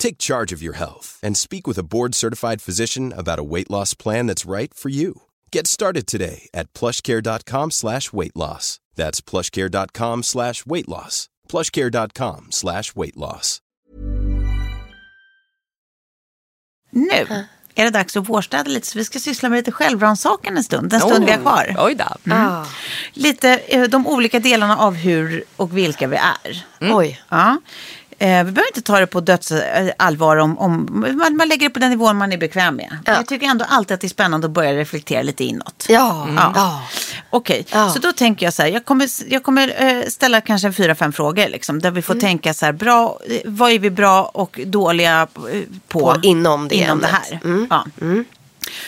Take charge of your health and speak with a board-certified physician about a weight loss plan that's right for you. Get started today at plushcare.com slash weight loss. That's plushcare.com slash weight loss. plushcare.com slash weight loss. Nu är det dags att vårstäda lite så vi ska syssla med lite självrannsakan en stund. Den stund vi har kvar. Oj då. Ah. Lite eh, de olika delarna av hur och vilka vi är. Oj. Ja. Eh, vi behöver inte ta det på dödsallvar om, om man, man lägger det på den nivån man är bekväm med. Ja. Jag tycker ändå alltid att det är spännande att börja reflektera lite inåt. Ja. Ja. ja. Okej, Ja. så då tänker jag så här, jag kommer, jag kommer eh, ställa kanske fyra, fem frågor liksom, där vi får tänka så här, bra, eh, vad är vi bra och dåliga eh, på, På inom det inom det här. Mm. Ja.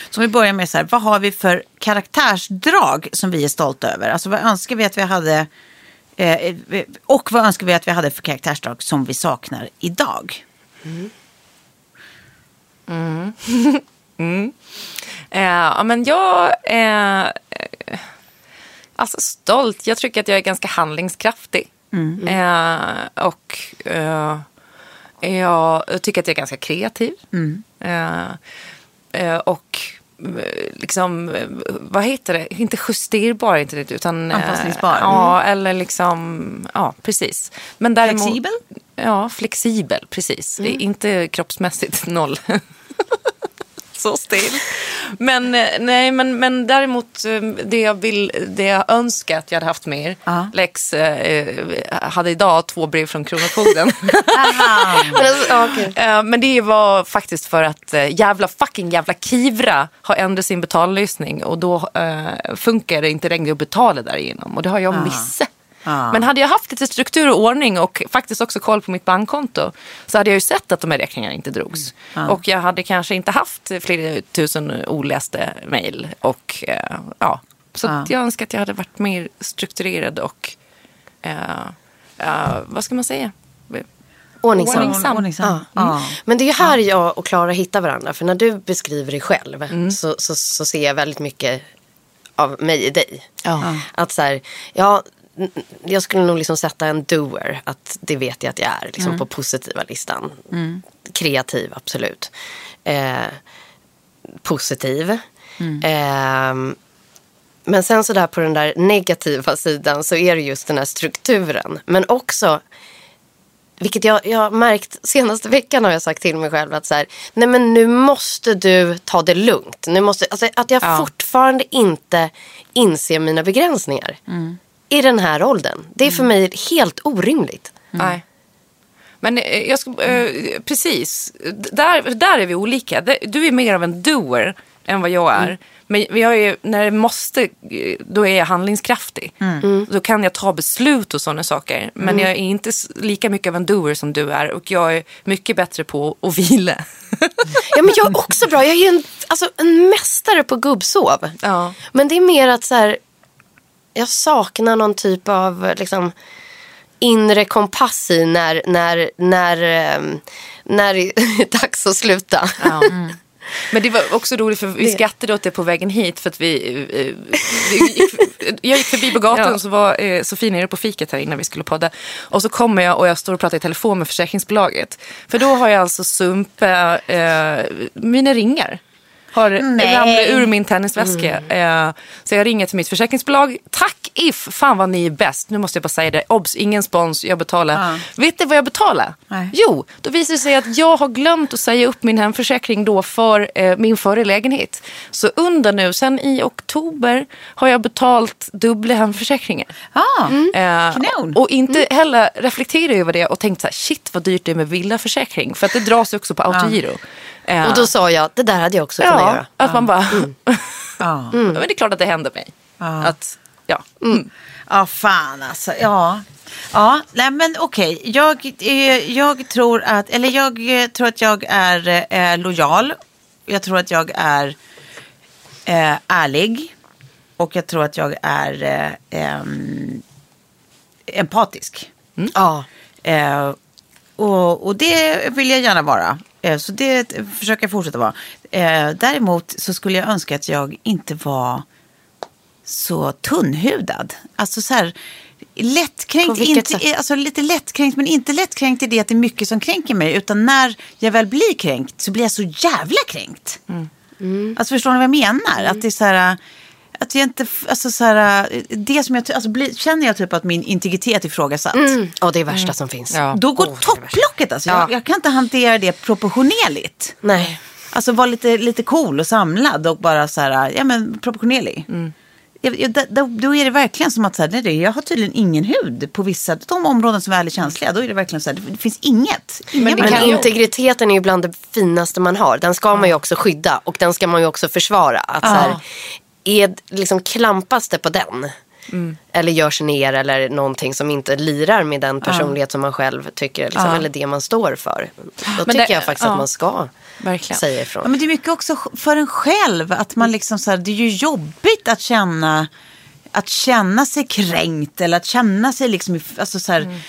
Så om vi börjar med så här, vad har vi för karaktärsdrag som vi är stolta över? Alltså vad önskar vi att vi hade eh, och vad önskar vi att vi hade för karaktärsdrag som vi saknar idag? Eh, ja, men jag är eh, alltså stolt. Jag tycker att jag är ganska handlingskraftig. Eh, och eh, jag tycker att jag är ganska kreativ. Eh, eh, och eh, liksom, eh, vad heter det? Inte justerbar, inte det, utan... eh, Anpassningsbar. Ja, eller liksom, ja precis. Men däremot, Flexibel? Ja, flexibel, precis. Inte kroppsmässigt, noll. Så still. Men, eh, nej, men, men däremot eh, det jag, vill, det jag önskar att jag hade haft mer. Ja. Lex eh, hade idag två brev från Kronofogden. Men okej. Eh, Men det var faktiskt för att jävla fucking jävla Kivra har ändrat sin betallösning och då eh, funkar det inte längre att betala därigenom. Och det har jag missat. Men hade jag haft lite struktur och ordning och faktiskt också koll på mitt bankkonto så hade jag ju sett att de här räkningarna inte drogs. Och jag hade kanske inte haft flera tusen oläste mejl. Och eh, ja, så att jag önskar att jag hade varit mer strukturerad och eh, eh, vad ska man säga? Ordningsam. Ordningsam. Ordningsam. Ja. Ja. Men det är ju här jag och Klara hittar varandra. För när du beskriver dig själv så, så, så ser jag väldigt mycket av mig i dig. Ja. Att så här, ja, jag skulle nog liksom sätta en doer. Att det vet jag att jag är liksom på positiva listan. Kreativ, absolut. Eh, positiv. Ehm, men sen så där på den där negativa sidan så är det just den här strukturen. Men också vilket jag, jag har märkt senaste veckan har jag sagt till mig själv att så här, nej men nu måste du ta det lugnt. Nu måste, alltså, att jag Ja. fortfarande inte inser mina begränsningar i den här åldern. Det är för mig helt orimligt. Nej. Men eh, jag ska, eh, precis, där, där är vi olika. Du är mer av en doer. än vad jag är. Men vi har ju, när det måste, eh, då är jag handlingskraftig. Då kan jag ta beslut och sådana saker. Men Mm. jag är inte lika mycket av en doer som du är. Och jag är mycket bättre på att vila. Ja, men jag är också bra. Jag är ju en, alltså, en mästare på gubbsov. Ja. Men det är mer att så här, jag saknar någon typ av liksom, inre kompass i när, när, när, ehm, när det är dags att sluta. Ja. Men det var också roligt för vi skrattade åt det på vägen hit för att vi, eh, vi gick, jag gick förbi på gatan Ja. och så var eh, Sofie nere på fiket här innan vi skulle podda. Och så kommer jag och jag står och pratar i telefon med försäkringsbolaget. För då har jag alltså Sumpe, eh, mina ringar. Har Nej. ramlat ur min tennisväska. Eh, så jag ringer till mitt försäkringsbolag. Tack If! Fan vad ni är bäst. Nu måste jag bara säga det. Obs, ingen spons. Jag betalar. Vet ni vad jag betalar? Nej. Jo, då visar det sig att jag har glömt att säga upp min hemförsäkring då för eh, min förra lägenhet. Så under nu, sen i oktober, har jag betalt dubbla hemförsäkringar. Ah, Eh, Kanon. och inte heller reflektera över det och tänkt så här, shit vad dyrt det är med villaförsäkring. För att det dras ju också på autogiro. Eh, Och då sa jag, det där hade jag också kunnat ja, göra. att man bara, Ja. men det är klart att det händer mig. Att, ja. Mm. Ja, fan alltså. Ja. Ja, nej men okej. Jag, eh, jag tror att, eller jag eh, tror att jag är eh, lojal. Jag tror att jag är eh, ärlig. Och jag tror att jag är eh, empatisk. Ja. Eh, och, och det vill jag gärna vara. Eh, så det försöker jag fortsätta vara. Eh, däremot så skulle jag önska att jag inte var så tunnhudad. Alltså så här lättkränkt, inte, sätt? alltså lite lättkränkt men inte lättkränkt i det att det är mycket som kränker mig. Utan när jag väl blir kränkt så blir jag så jävla kränkt. Alltså förstår ni vad jag menar? Att det är så här... Att jag inte, alltså så här, det som jag, alltså blir, känner jag typ att min integritet är ifrågasatt. Mm. Och det är värsta som finns. Ja. Då går är topplocket alltså. Ja. Jag, jag kan inte hantera det proportionerligt. Nej. Alltså vara lite, lite cool och samlad och bara så här, ja men proportionerlig. Jag, jag, då- då, är det verkligen som att så här, nej, jag har tydligen ingen hud på vissa, de områden som är väldigt känsliga. Då är det verkligen så här, det finns inget. Men Men integriteten är ju bland det finaste man har. Den ska man ju också skydda och den ska man ju också försvara. Att så här, är, liksom, klampas det på den? Eller görs ner eller någonting som inte lirar med den personlighet som man själv tycker, liksom, eller det man står för. Då tycker det- jag faktiskt ja. att man ska Verkligen. säga Ja, ifrån. men det är mycket också för en själv. Att man liksom så här, det är ju jobbigt att känna, att känna sig kränkt. Eller att känna sig liksom, alltså så här, det,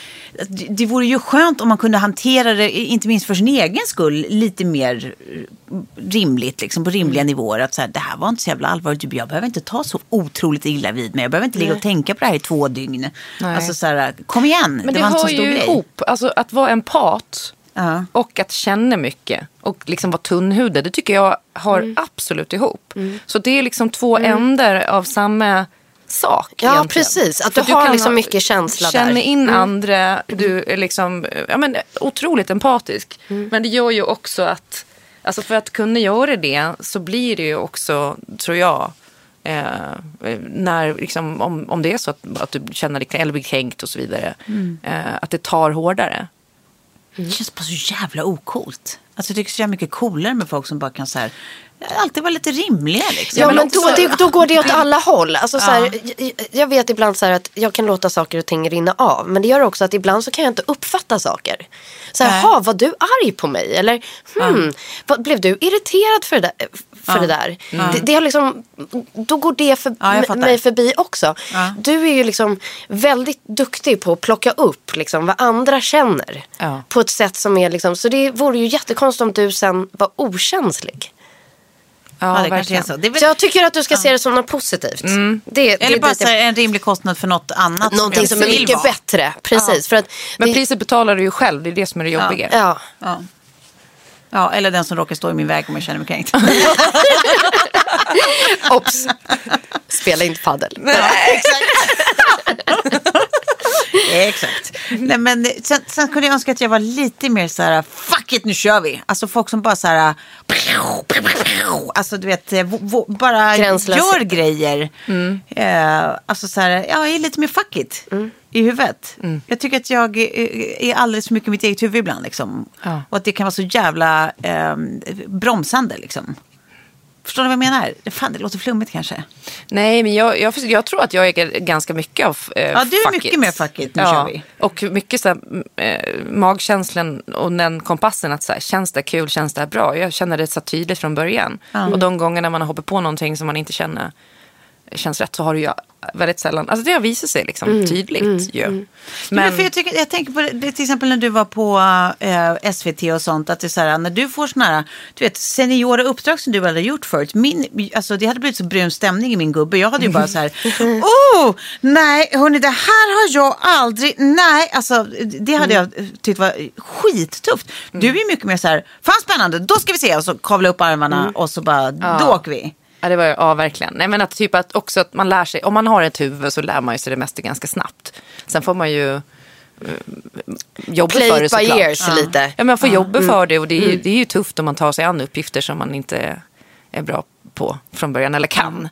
det vore ju skönt om man kunde hantera det, inte minst för sin egen skull, lite mer eh, rimligt. Liksom, på rimliga nivåer. Att så här, det här var inte så jävla allvarligt. Jag behöver inte ta så otroligt illa vid mig. Jag behöver inte ligga och tänka på det här i två dygn. Nej. Alltså så här, kom igen. Men det, var inte så hör stor ju grej. ihop. Alltså att vara empat Ja. och att känna mycket och liksom vara tunnhudad. Det tycker jag har absolut ihop. Så det är liksom två ändar av samma sak. Ja, egentligen. precis. Att För du har kan liksom mycket känsla där. Känner in andra. Du är liksom ja, men, otroligt empatisk. Men det gör ju också att alltså för att kunna göra det så blir det ju också, tror jag, Eh, när, liksom, om, om det är så att, att du känner dig eller blir kränkt och så vidare. Eh, att det tar hårdare. Det känns bara så jävla ocoolt. Alltså jag tycker det är så jävla mycket coolare med folk som bara kan så här, alltid vara lite rimliga liksom. Ja, Men men också- då, det, då går det åt alla håll. Alltså, så här, jag, jag vet ibland så här att jag kan låta saker och ting rinna av. Men det gör också att ibland så kan jag inte uppfatta saker. Så här. "Ha, var du arg på mig? Eller hmm, vad, blev du irriterad för det där? För det, där? Det, det har liksom, då går det för, Ja, mig förbi också. Ja. Du är ju liksom väldigt duktig på att plocka upp liksom, vad andra känner. Ja. På ett sätt som är liksom, så det vore ju jättekonstigt om du sen var okänslig. Ja, det kanske är så. Det är väl, jag tycker att du ska se det som något positivt. Det, det, eller det, bara det, så här, en rimlig kostnad för något annat. någonting som är mycket vara. bättre. Precis. För att Men det, priset betalar du ju själv, det är det som är det jobbiga. ja. Ja. ja, eller den som råkar stå i min väg om jag känner mig kränkt. Ops. Spela inte padel. Exakt. Nej, men sen, sen kunde jag önska att jag var lite mer så här, fuck it, nu kör vi. Alltså folk som bara så här, alltså du vet, vo- bara gör grejer. Eh, alltså så här, ja, jag är lite mer fuck it i huvudet. Jag tycker att jag är, är alldeles för mycket i mitt eget huvud ibland. Liksom. Ja. Och att det kan vara så jävla eh, bromsande liksom. Förstår ni vad jag menar? Fan, det låter flummigt kanske. Nej, men jag, jag, jag tror att jag är ganska mycket av eh, Ja, du är mycket it. mer fuck it. Nu ja, kör vi. Och mycket så här, eh, magkänslan och den kompassen att så här, känns det kul, känns det bra? Jag känner det så tydligt från början. Ja. Och de gångerna man har hoppat på någonting som man inte känner känns rätt så har det ju väldigt sällan, alltså det har visat sig liksom Mm, tydligt mm, ju. Men, men för jag, tycker, jag tänker på det, till exempel när du var på eh, SVT och sånt. Att det är så här, när du får såna här, du vet, seniora uppdrag som du aldrig har gjort förut. Min, alltså, det hade blivit så brun stämning i min gubbe. Jag hade ju bara så här, oh, nej, hörni, det här har jag aldrig, nej, alltså det hade jag tyckt var skittufft. Du är ju mycket mer så här, fan spännande, då ska vi se och så kavla upp armarna Mm. och så bara, Ja. då åker vi. Ja, det var, ja, verkligen. Nej, men att, typ att också att man lär sig, om man har ett huvud så lär man sig det mesta ganska snabbt. Sen får man ju eh, jobba Play för det it by såklart. ears ja. lite. Ja, man får Ja. jobba Mm. för det och det är, Mm. det är ju tufft om man tar sig an uppgifter som man inte är bra på från början eller kan.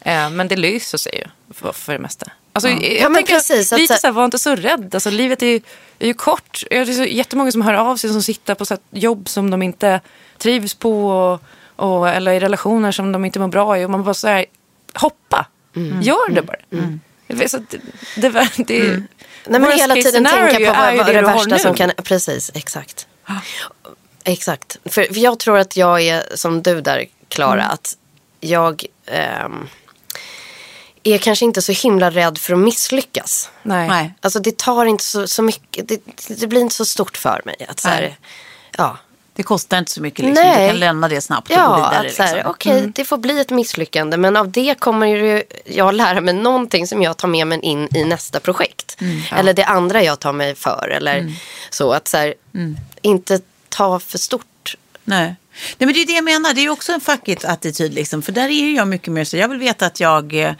Eh, men det löser sig ju för, för det mesta. Alltså, Ja. jag Ja, tänker precis, lite så- här, var inte så rädd. Alltså, livet är ju, är ju kort. Det är så jättemånga som hör av sig som sitter på så jobb som de inte trivs på. Och, och, eller i relationer som de inte mår bra i. Och man bara så här, hoppa. Mm. Gör det bara. Det, så att det, det, det, Nej, men hela tiden tänka på vad, vad det det värsta som kan... Precis, exakt. Exakt. För, för jag tror att jag är som du där, Klara. Mm. Att jag ehm, är kanske inte så himla rädd för att misslyckas. Nej. Alltså det tar inte så, så mycket. Det, det blir inte så stort för mig. Att så här, ja. Det kostar inte så mycket liksom. Nej. Du kan lämna det snabbt och Ja, gå vidare. liksom. okej, det får bli ett misslyckande. Men av det kommer ju jag lära mig någonting som jag tar med mig in i nästa projekt. Mm, ja. Eller det andra jag tar mig för. Eller Mm. så att så här, Mm. inte ta för stort. Nej. Nej, men det är det jag menar. Det är ju också en fuck it-attityd. Liksom. För där är ju jag mycket mer så. Jag vill veta att jag eh,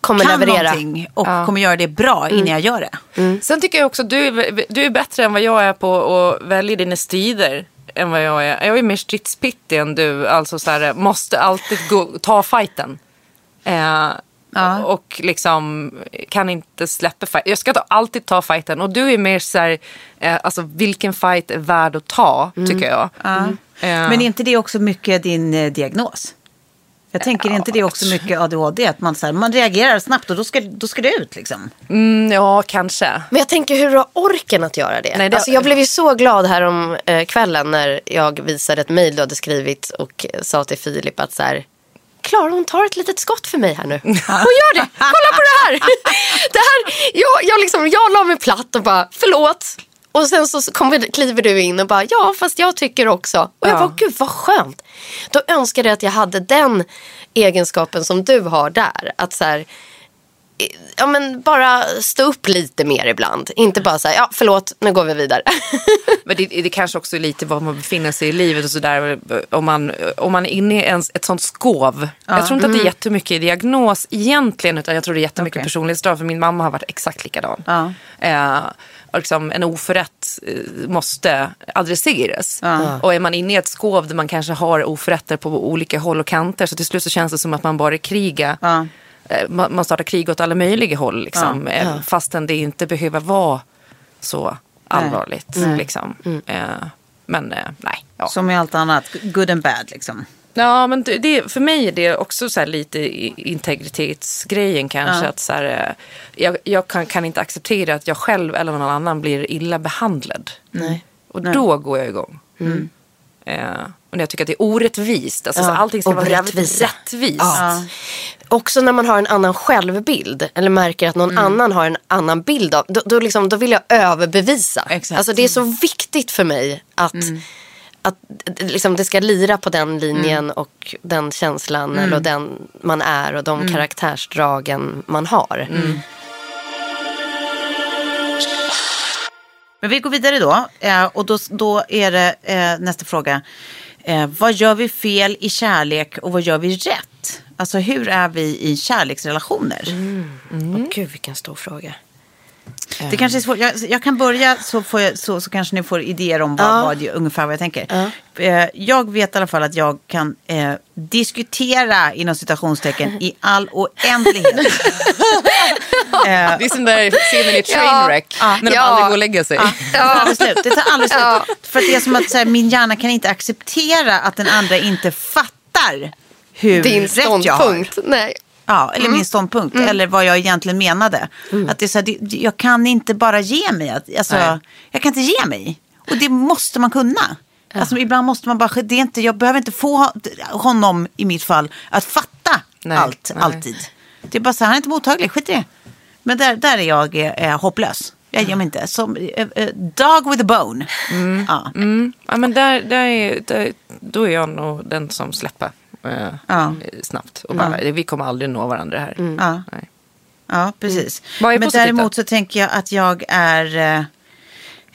Kommer kan leverera. någonting och Ja. kommer göra det bra innan Mm. jag gör det. Sen tycker jag också att du, är- du är bättre än vad jag är på att välja dina strider. Än vad jag är. Jag är mer stridspittig än du. Alltså så här, måste alltid gå, ta fighten. Eh, Och liksom kan inte släppa fight. Jag ska ta, alltid ta fighten. Och du är mer så här, eh, alltså vilken fight är värd att ta, tycker jag. Ja. Eh, Men är inte det också mycket din eh, diagnos? Jag tänker, inte det också mycket ADHD? Att man, så här, man reagerar snabbt och då ska, då ska det ut liksom. Mm, ja, kanske. Men jag tänker hur du har orken att göra det. Nej, det- Alltså, jag blev ju så glad här om eh, kvällen när jag visade ett mejl du hade skrivit och eh, sa till Filip att så här, Klara hon tar ett litet skott för mig här nu. Hon gör det, kolla på det här. det här jag, jag, liksom, jag la mig platt och bara förlåt. Och sen så kommer, kliver du in och bara ja fast jag tycker också. Och jag Ja. bara gud vad skönt. Då önskade jag att jag hade den egenskapen som du har där. Att så här, ja, men bara stå upp lite mer ibland. Inte bara säga, ja förlåt, nu går vi vidare. Men det, det kanske också är lite var man befinner sig i livet och sådär. Om man, om man är inne i en, ett sånt skov. Ja. Jag tror inte att det är Mm. jättemycket i diagnos egentligen. Utan jag tror det är jättemycket Okej. personlighetsdrag. För min mamma har varit exakt likadan. Ja. Eh, och liksom, en oförrätt eh, måste adresseras. Ja. Och är man inne i ett skov där man kanske har oförrätter på olika håll och kanter. Så till slut så känns det som att man bara krigar. Ja. Eh, man, startar krig åt alla möjliga håll. Liksom, Ja. eh, Ja. Fastän det inte behöver vara så allvarligt. Nej. Liksom. Eh, men nej. Ja. Som i allt annat, good and bad liksom. Ja, men det, för mig är det också så här lite integritetsgrejen kanske. Ja. Att så här, jag jag kan, kan inte acceptera att jag själv eller någon annan blir illa behandlad. Nej. Och Nej. då går jag igång. Mm. Eh, och när jag tycker att det är orättvist. Alltså, så Ja, allting ska vara rättvist. Ja. Också när man har en annan självbild eller märker att någon Mm. annan har en annan bild av, då, då, liksom, då vill jag överbevisa. Exakt. Mm. Alltså det är så viktigt för mig att, att d- liksom, det ska lira på den linjen Mm. och den känslan eller den man är och de karaktärsdragen man har. Men vi går vidare då. Eh, och då, då är det eh, nästa fråga. Eh, vad gör vi fel i kärlek och vad gör vi rätt? Alltså hur är vi i kärleksrelationer? Åh, Gud vilken stor fråga. Det kanske är svårt. Jag, jag kan börja så, får jag, så, så kanske ni får idéer om vad, Ja. vad, jag- ungefär vad jag tänker. Eh, jag vet i alla fall att jag kan eh, diskutera inom citationstecken i all oändlighet. Det är som där scenen i Trainwreck. Ja. När de Ja. aldrig går och lägger sig. Ja, det tar aldrig slut. Det tar aldrig slut. Ja. För att det är som att så här, min hjärna kan inte acceptera att den andra inte fattar hur Din rätt jag har. ståndpunkt. Nej. Ja, eller min ståndpunkt. Eller vad jag egentligen menade. Att det är så här, det, jag kan inte bara ge mig. Alltså, Nej. jag kan inte ge mig. Och det måste man kunna. Alltså, ibland måste man bara, det är inte, jag behöver inte få honom i mitt fall att fatta Nej, allt, nej. alltid. Det är bara så här, han är inte mottaglig, skit i det. Men där, där är jag eh, hopplös. Jag ger mig inte. Som eh, eh, dog with a bone. Ja. Mm. Ja, men där, där är, där, då är jag nog den som släpper eh, Ja. snabbt. Och bara, Vi kommer aldrig nå varandra här. Ja. Nej. Ja, precis. Vad är Men däremot så tänker jag att jag är... Eh,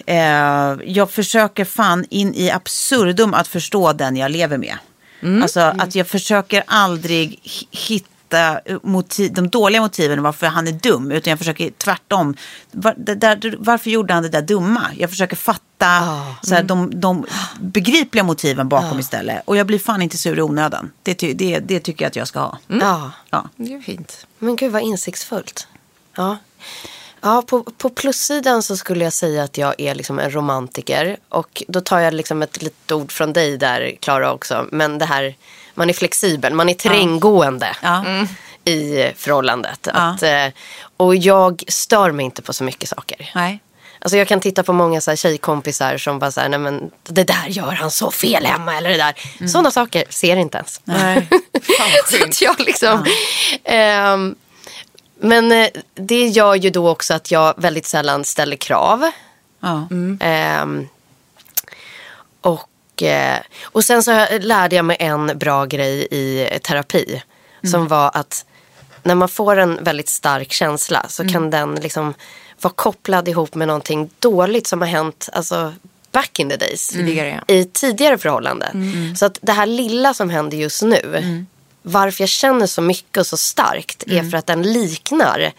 eh, jag försöker fan in i absurdum att förstå den jag lever med. Mm. Alltså att jag försöker aldrig hi- hitta motiv, de dåliga motiven varför han är dum. Utan jag försöker tvärtom. Var, där, varför gjorde han det där dumma? Jag försöker fatta så här, de, de begripliga motiven bakom istället. Och jag blir fan inte sur i onödan. Det, det, det tycker jag att jag ska ha. Ja. Ja. Det är fint. Men gud vad insiktsfullt. Ja. Ja, på, på plussidan så skulle jag säga att jag är liksom en romantiker. Och då tar jag liksom ett litet ord från dig där, Klara också. Men det här, man är flexibel, man är terränggående Ja. i förhållandet. Ja. Att, eh, och jag stör mig inte på så mycket saker. Nej. Alltså jag kan titta på många så här tjejkompisar som bara så här, nej men det där gör han så fel hemma eller det där. Mm. Sådana saker ser inte ens. Nej. Så att jag liksom, ehm, men eh, det gör ju då också att jag väldigt sällan ställer krav. Ja. Ehm, och, eh, och sen så lärde jag mig en bra grej i terapi. Som var att när man får en väldigt stark känsla så kan den liksom vara kopplad ihop med någonting dåligt som har hänt alltså, back in the days. Ja. I tidigare förhållanden. Så att det här lilla som händer just nu. Varför jag känner så mycket och så starkt är för att den liknar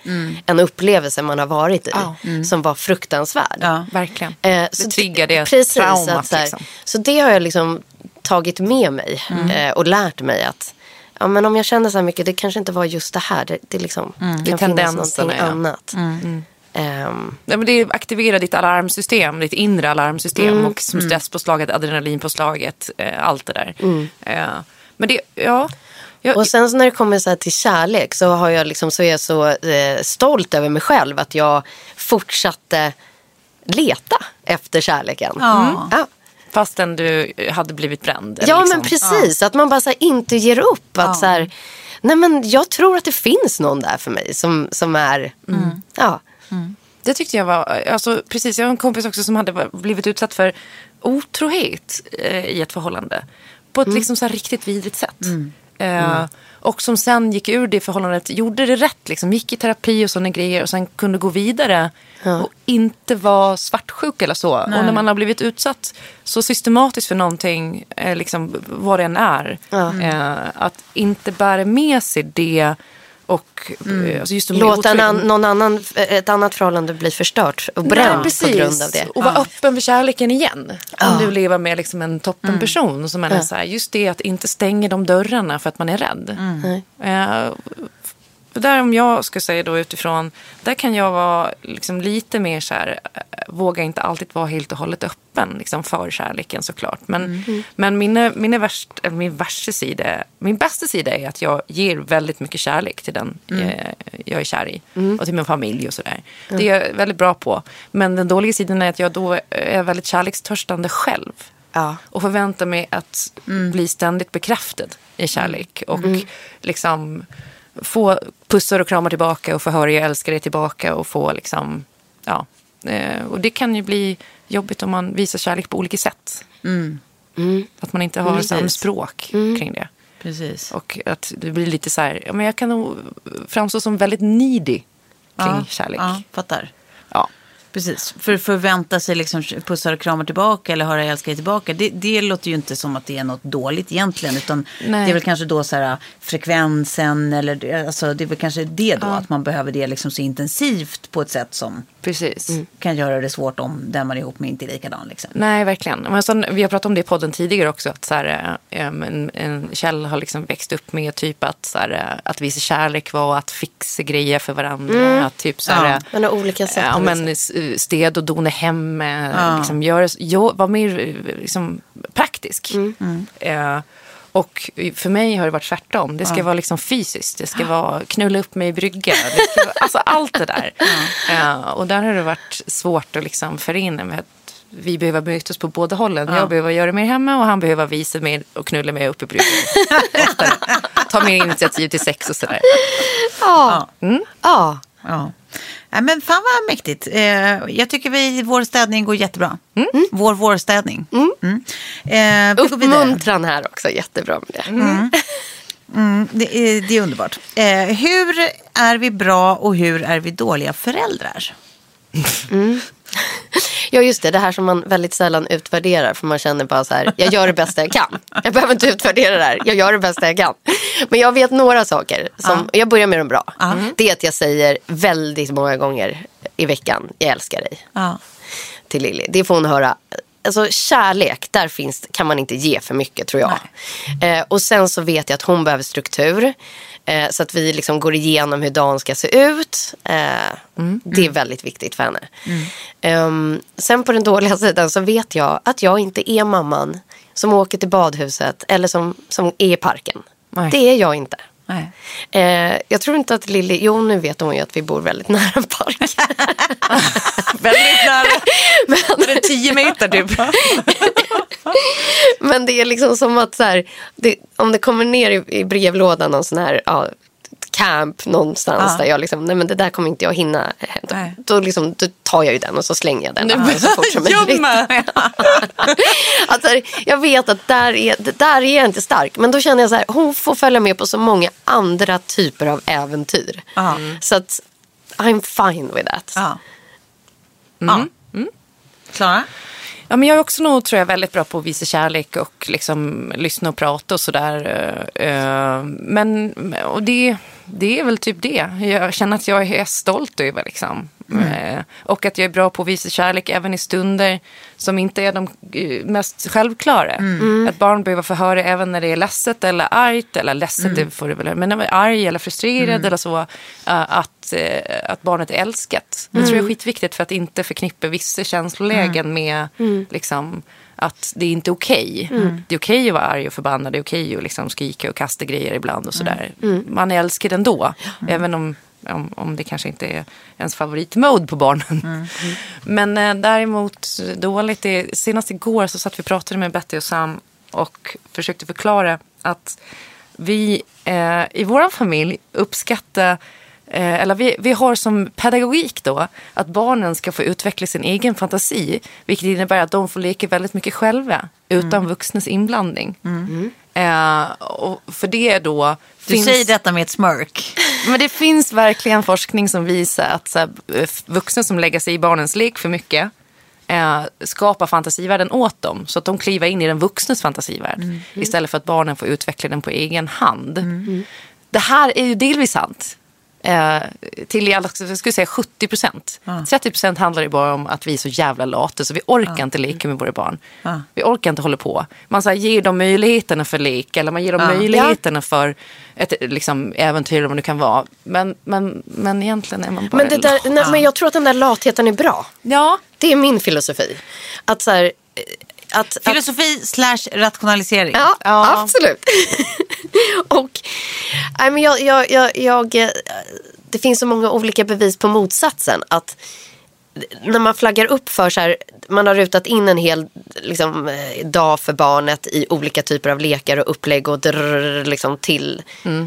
en upplevelse man har varit i. Ja. Som var fruktansvärd. Ja, verkligen. Eh, det triggar det precis, traumat. att så, här, liksom. så det har jag liksom tagit med mig Mm. eh, och lärt mig att ja, men om jag känner så här mycket, det kanske inte var just det här. Det, det, liksom, Mm. Det kan finnas tendenserna, någonting ja. annat. Mm. Ehm, Nej, men det aktiverar ditt alarmsystem, ditt inre alarmsystem Mm. och som stresspåslaget, adrenalinpåslaget, eh, allt det där. Mm. Eh, men det, ja. Jag, och sen så när det kommer så här till kärlek så, har jag liksom, så är jag så eh, stolt över mig själv att jag fortsatte leta efter kärleken. Ja. Mm. Ja. Fastän du hade blivit bränd. Ja liksom. men precis, att man bara så här, inte ger upp. Att så här, nej men jag tror att det finns någon där för mig som, som är, ja. Det tyckte jag var, alltså precis, jag har en kompis också som hade blivit utsatt för otrohet eh, i ett förhållande. På ett liksom så här riktigt vidrigt sätt. Eh, Och som sen gick ur det förhållandet, gjorde det rätt, liksom, gick i terapi och sådana grejer och sen kunde gå vidare. Och inte vara svartsjuk eller så. Och när man har blivit utsatt så systematiskt för någonting, eh, liksom, vad det än är. Eh, att inte bära med sig det och eh, alltså just Låta en någon annan, ett annat förhållande bli förstört och bränt på grund av det. Och vara öppen för kärleken igen. Om Ja. du lever med liksom en toppenperson. Som man är så här, just det att inte stänga de dörrarna för att man är rädd. Eh, för där om jag ska säga då utifrån, där kan jag vara liksom lite mer så här, eh, våga inte alltid vara helt och hållet öppen liksom för kärleken såklart. Men, men min, min, är värst, eller min värsta sida, min bästa sida är att jag ger väldigt mycket kärlek till den eh, jag är kär i. Och till min familj och sådär. Det är jag väldigt bra på. Men den dåliga sidan är att jag då är väldigt kärlekstörstande själv. Ja. Och förväntar mig att bli ständigt bekräftad i kärlek. Och liksom få pussar och kramar tillbaka och få höra jag älskar dig tillbaka. Och få liksom, ja. Eh, och det kan ju bli jobbigt om man visar kärlek på olika sätt. Att man inte har Precis. samma språk kring det. Precis. Och att det blir lite så här, ja, men jag kan nog framstå som väldigt needy kring ja, kärlek. Ja, fattar. Ja. Precis. För förvänta sig liksom pussar och kramar tillbaka eller höra jag älskar dig tillbaka. Det, det låter ju inte som att det är något dåligt egentligen. Utan Nej. det är väl kanske då så här frekvensen eller alltså det är väl kanske det då. Att man behöver det liksom så intensivt på ett sätt som Precis. kan göra det svårt om den man är ihop med inte är likadan. Liksom. Nej, verkligen. Men sen, vi har pratat om det i podden tidigare också. Att så här, eh, en, en Kjell har liksom växt upp med typ att, så här, eh, att visa kärlek var att fixa grejer för varandra. Att typ så här, Ja. eh, Men av olika sätt. Ja, men visa. s- städ och dona hem. eh, Liksom, gör, jo, var mer liksom, praktisk. Eh, Och för mig har det varit tvärtom. Det ska vara liksom fysiskt. Det ska vara knulla upp mig i brygga. Det ska vara, alltså allt det där. Eh, och där har det varit svårt att liksom förena med att vi behöver mötas på båda hållen. Jag behöver göra mer hemma och han behöver visa mig och knulla mig upp i. Oftare. Ta mer initiativ till sex och sådär. Ja. Mm. ja. Ja. Men fan vad mäktigt. Eh, jag tycker vi, vår städning går jättebra. Mm. Vår vårstädning. Mm. Eh, vi går vidare. Uppmuntran här också, jättebra med det. Mm, det, är, det är underbart. Eh, hur är vi bra och hur är vi dåliga föräldrar? Ja just det, det här som man väldigt sällan utvärderar för man känner bara så här, jag gör det bästa jag kan. Jag behöver inte utvärdera det här, jag gör det bästa jag kan. Men jag vet några saker, som, jag börjar med de bra. Det är att jag säger väldigt många gånger i veckan, jag älskar dig Ja. till Lilly. Det får hon höra. Alltså kärlek, där finns, kan man inte ge för mycket tror jag. Eh, och sen så vet jag att hon behöver struktur. Eh, så att vi liksom går igenom hur dagen ska se ut. Eh, Det är väldigt viktigt för henne. Ehm, sen på den dåliga sidan så vet jag att jag inte är mamman som åker till badhuset eller som, som är i parken. Nej. Det är jag inte. Nej. Eh, jag tror inte att Lilly, jo nu vet hon ju att vi bor väldigt nära en park. Väldigt nära. Men det är tio meter typ. Men det är liksom som att så här, det, om det kommer ner i, i brevlådan någon sån här ja, camp någonstans Ja. där jag liksom, nej men det där kommer inte jag hinna. Då, då, liksom, då tar jag ju den och så slänger jag den Nej, så fort som möjligt. Gömmer. Alltså, jag vet att där är, där är jag inte stark. Men då känner jag så här, hon får följa med på så många andra typer av äventyr. Ja. Så att I'm fine with that. Ja. Ja. Klara? Ja, men jag är också nog tror jag väldigt bra på att visa kärlek och liksom lyssna och prata och sådär. Eh, eh, men och det, det är väl typ det. Jag känner att jag är stolt över liksom. Eh, Och att jag är bra på att visa kärlek även i stunder som inte är de eh, mest självklara. Att barn behöver få höra även när det är ledset eller argt. Eller ledset, det får det väl Men när man är arg eller frustrerad eller så. eh, Att, att barnet är älskat. Det tror jag är skitviktigt för att inte förknippa vissa känslolägen med liksom, att det är inte okej. Det är okej att vara arg och förbannad. Det är okej att liksom skrika och kasta grejer ibland och sådär. Man är älskad ändå. Även om, om, om det kanske inte är ens favoritmode på barnen. Men eh, däremot dåligt. Det, senast igår så satt vi och pratade med Betty och Sam och försökte förklara att vi eh, i vår familj uppskattar Eh, eller vi, vi har som pedagogik då att barnen ska få utveckla sin egen fantasi. Vilket innebär att de får leka väldigt mycket själva utan vuxnas inblandning. Eh, och för det då Du säger detta med ett smörk. men det finns verkligen forskning som visar att så här, eh, vuxna som lägger sig i barnens lek för mycket eh, skapar fantasivärlden åt dem. Så att de kliver in i den vuxnes fantasivärld. Istället för att barnen får utveckla den på egen hand. Det här är ju delvis sant. Eh, till i alla, jag skulle säga 70 procent. 30 procent handlar ju bara om att vi är så jävla lata så vi orkar inte leka med våra barn. Vi orkar inte hålla på. Man så här, ger dem möjligheterna för lek eller man ger dem möjligheterna för ett liksom, äventyr eller vad det kan vara. Men, men, men egentligen är man bara Men, det där, nej, men jag tror att den där latheten är bra. Ja, Det är min filosofi. Att så här, att, att, Filosofi slash rationalisering. Ja, absolut. och nej, men jag, jag, jag, jag, eh, det finns så många olika bevis på motsatsen. Att när man flaggar upp för så här, man har rutat in en hel liksom, eh, dag för barnet i olika typer av lekar och upplägg och drrr, liksom till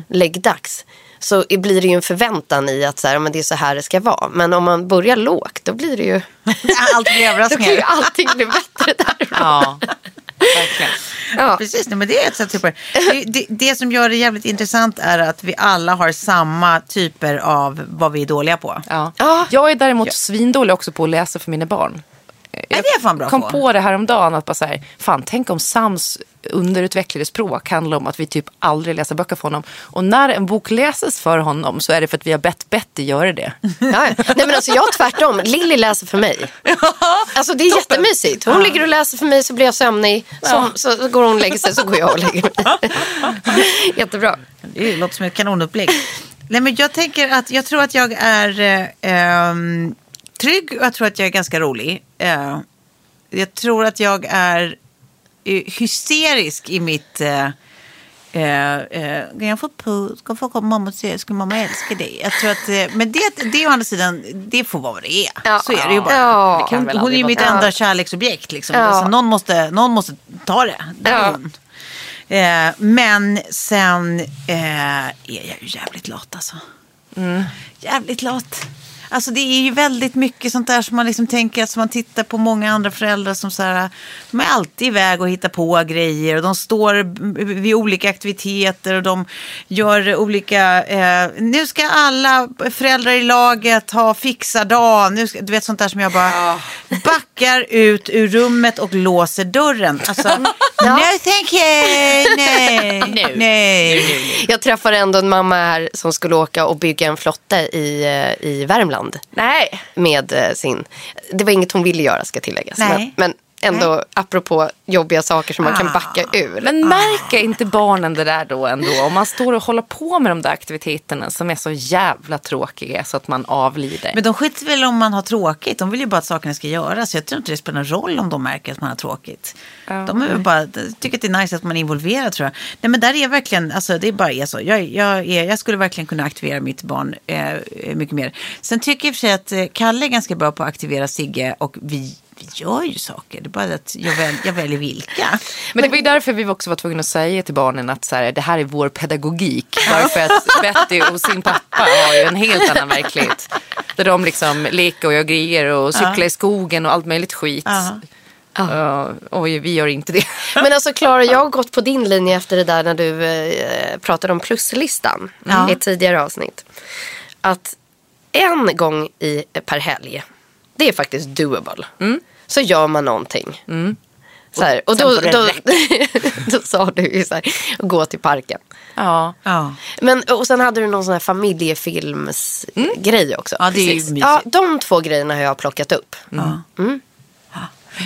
läggdags. Så blir det ju en förväntan i att så här, men det är så här det ska vara. Men om man börjar lågt då blir det ju, Allt blir då kan ju överraskningar. allting bli bättre därifrån. ja verkligen. Ja. Precis, men det är ett sätt typer. Det, det, det som gör det jävligt intressant är att vi alla har samma typer av vad vi är dåliga på. Ja. Jag är däremot svindålig också på att läsa för mina barn. Det jag fan bra kom på. på det här om dagen att bara så här, fan tänk om Sams underutvecklade språk handlar om att vi typ aldrig läser böcker för honom. Och när en bok läses för honom så är det för att vi har bett Betty göra det. Ja, ja. Nej men alltså jag tvärtom. Lilly läser för mig. Alltså det är jättemysigt. Hon ligger och läser för mig så blir jag sömnig. Så, så går hon och lägger sig så går jag och lägger mig. Jättebra. Det låter som ett kanonupplägg. Nej, men jag tänker att jag tror att jag är eh, ehm, trygg och jag tror att jag är ganska rolig. Eh, jag tror att jag är eh, hysterisk i mitt, eh, Eh, eh, kan jag få puss? Ska få komma mamma och säga, skulle mamma älska dig? Jag tror att, men det, det å andra sidan, det får vara vad det är. Ja. Så är det ju bara. Ja. Det kan Hon, hon är ju mitt enda kärleksobjekt. Liksom. Ja. Alltså, någon, måste, någon måste ta det. Är Ja. Eh, men sen eh, är jag ju jävligt lat alltså. Jävligt lat. Alltså det är ju väldigt mycket sånt där som man liksom tänker, som man tittar på många andra föräldrar som så här, de är alltid iväg och hittar på grejer och de står vid olika aktiviteter och de gör olika, eh, nu ska alla föräldrar i laget ha fixardag, nu ska, du vet sånt där som jag bara backar ut ur rummet och låser dörren. Alltså, no thank you, nej, nej. Jag träffade ändå en mamma här som skulle åka och bygga en flotte i, eh, i Värmland. Nej. Med eh, sin, det var inget hon ville göra ska tilläggas. Nej. Men, men ändå apropå jobbiga saker som man kan backa ur. Men märker inte barnen det där då ändå? Om man står och håller på med de där aktiviteterna som är så jävla tråkiga så att man avlider. Men de skiter väl om man har tråkigt. De vill ju bara att sakerna ska göras. Jag tror inte det spelar någon roll om de märker att man har tråkigt. De är väl bara, de tycker att det är nice att man är involverad tror jag. Nej men där är verkligen, alltså det är bara är så. Jag, jag, är, jag skulle verkligen kunna aktivera mitt barn eh, mycket mer. Sen tycker jag i och för sig att eh, Kalle är ganska bra på att aktivera Sigge och vi gör ju saker. Det är bara att jag, väl, jag väljer vilka. Men det var ju därför vi också var tvungna att säga till barnen att så här, det här är vår pedagogik. Bara för att Betty och sin pappa har ju en helt annan verklighet. Där de liksom leker och gör grejer och cyklar i skogen och allt möjligt skit. Ja. Ja, och vi gör inte det. Men alltså Klara, jag har gått på din linje efter det där när du eh, pratade om pluslistan Ja. i ett tidigare avsnitt. Att en gång i, per helg, det är faktiskt doable. Så gör man någonting. Så här, och då, då, då sa du ju så här, gå till parken. Ja. Ja. Men, och sen hade du någon sån här familjefilmsgrej också. Ja, det är ju mysigt. Ja, de två grejerna har jag plockat upp.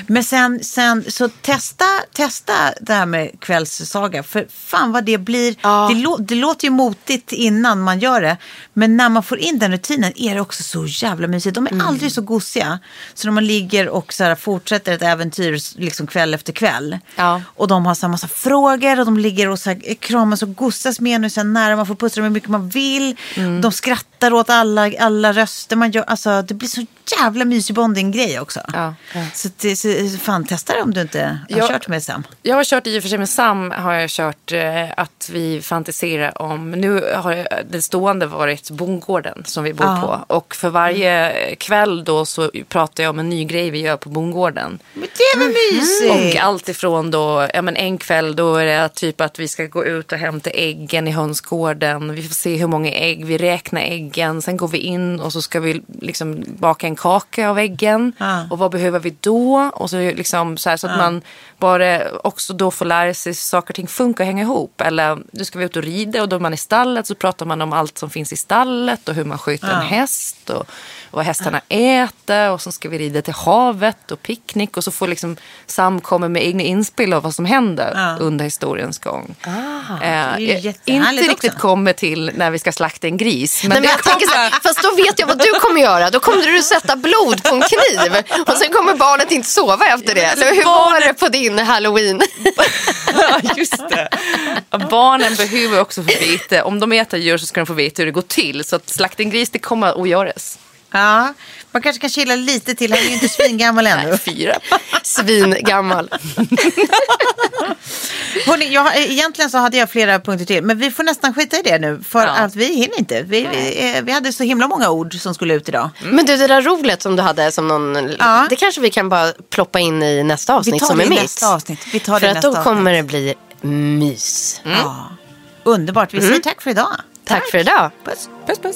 Men sen, sen så testa, testa det här med kvällssaga. För fan vad det blir. Ja. Det, lå, det låter ju motigt innan man gör det. Men när man får in den rutinen är det också så jävla mysigt. De är Mm. aldrig så gosiga. Så när man ligger och så här fortsätter ett äventyr liksom kväll efter kväll. Ja. Och de har så här massa frågor och de ligger och så här kramas och gossas med en och här nära. Man får pussa dem hur mycket man vill. Mm. De skrattar åt alla, alla röster man gör. Alltså det blir så jävla mysig bonding-grej också. Ja, ja. Så, det, så fan, testa det om du inte har Ja. kört med Sam. Jag har kört i och för sig med Sam har jag kört eh, att vi fantiserar om, nu har jag- det stående varit bondgården som vi bor Ja. på. Och för varje kväll då så pratar jag om en ny grej vi gör på bondgården. Men det var mysigt. Och allt ifrån då, ja men en kväll då är det typ att vi ska gå ut och hämta äggen i hönsgården. Vi får se hur många ägg, vi räknar äggen. Sen går vi in och så ska vi liksom baka en kaka av äggen. Ja. Och vad behöver vi då? Och så liksom så här så att man bara också då får lära sig saker och ting funkar och hänga ihop. Eller du ska vi ut och rida och då är man i stallet så pratar man om allt som finns i stallet och hur man sköter en häst. Och, vad hästarna äter och så ska vi rida till havet och picknick och så får liksom Sam komma med egna inspel av vad som händer Ja. under historiens gång. det är ju eh, inte riktigt också. kommer till när vi ska slakta en gris. Men, Nej, men jag tänker så här, fast då vet jag vad du kommer göra. Då kommer du sätta blod på en kniv. Och sen kommer barnet inte sova efter det. Eller hur var det på din halloween? Just det. Barnen behöver också få veta, om de äter djur så ska de få veta hur det går till. Så att slakta en gris, det kommer att göras. Ja, man kanske kan chilla lite till. Han är ju inte svingammal ännu. Fyra. Svingammal. Hörrni, jag, egentligen så hade jag flera punkter till. Men vi får nästan skita i det nu. För Ja. att vi hinner inte. Vi, vi, vi hade så himla många ord som skulle ut idag. Men du, det där roligt som du hade som någon... Ja. Det kanske vi kan bara ploppa in i nästa avsnitt Vi tar som det är mitt. nästa avsnitt. Vi tar det För att nästa då kommer det bli mys. Ja. Underbart. Vi säger tack för idag. Tack för idag. Puss. Puss, puss.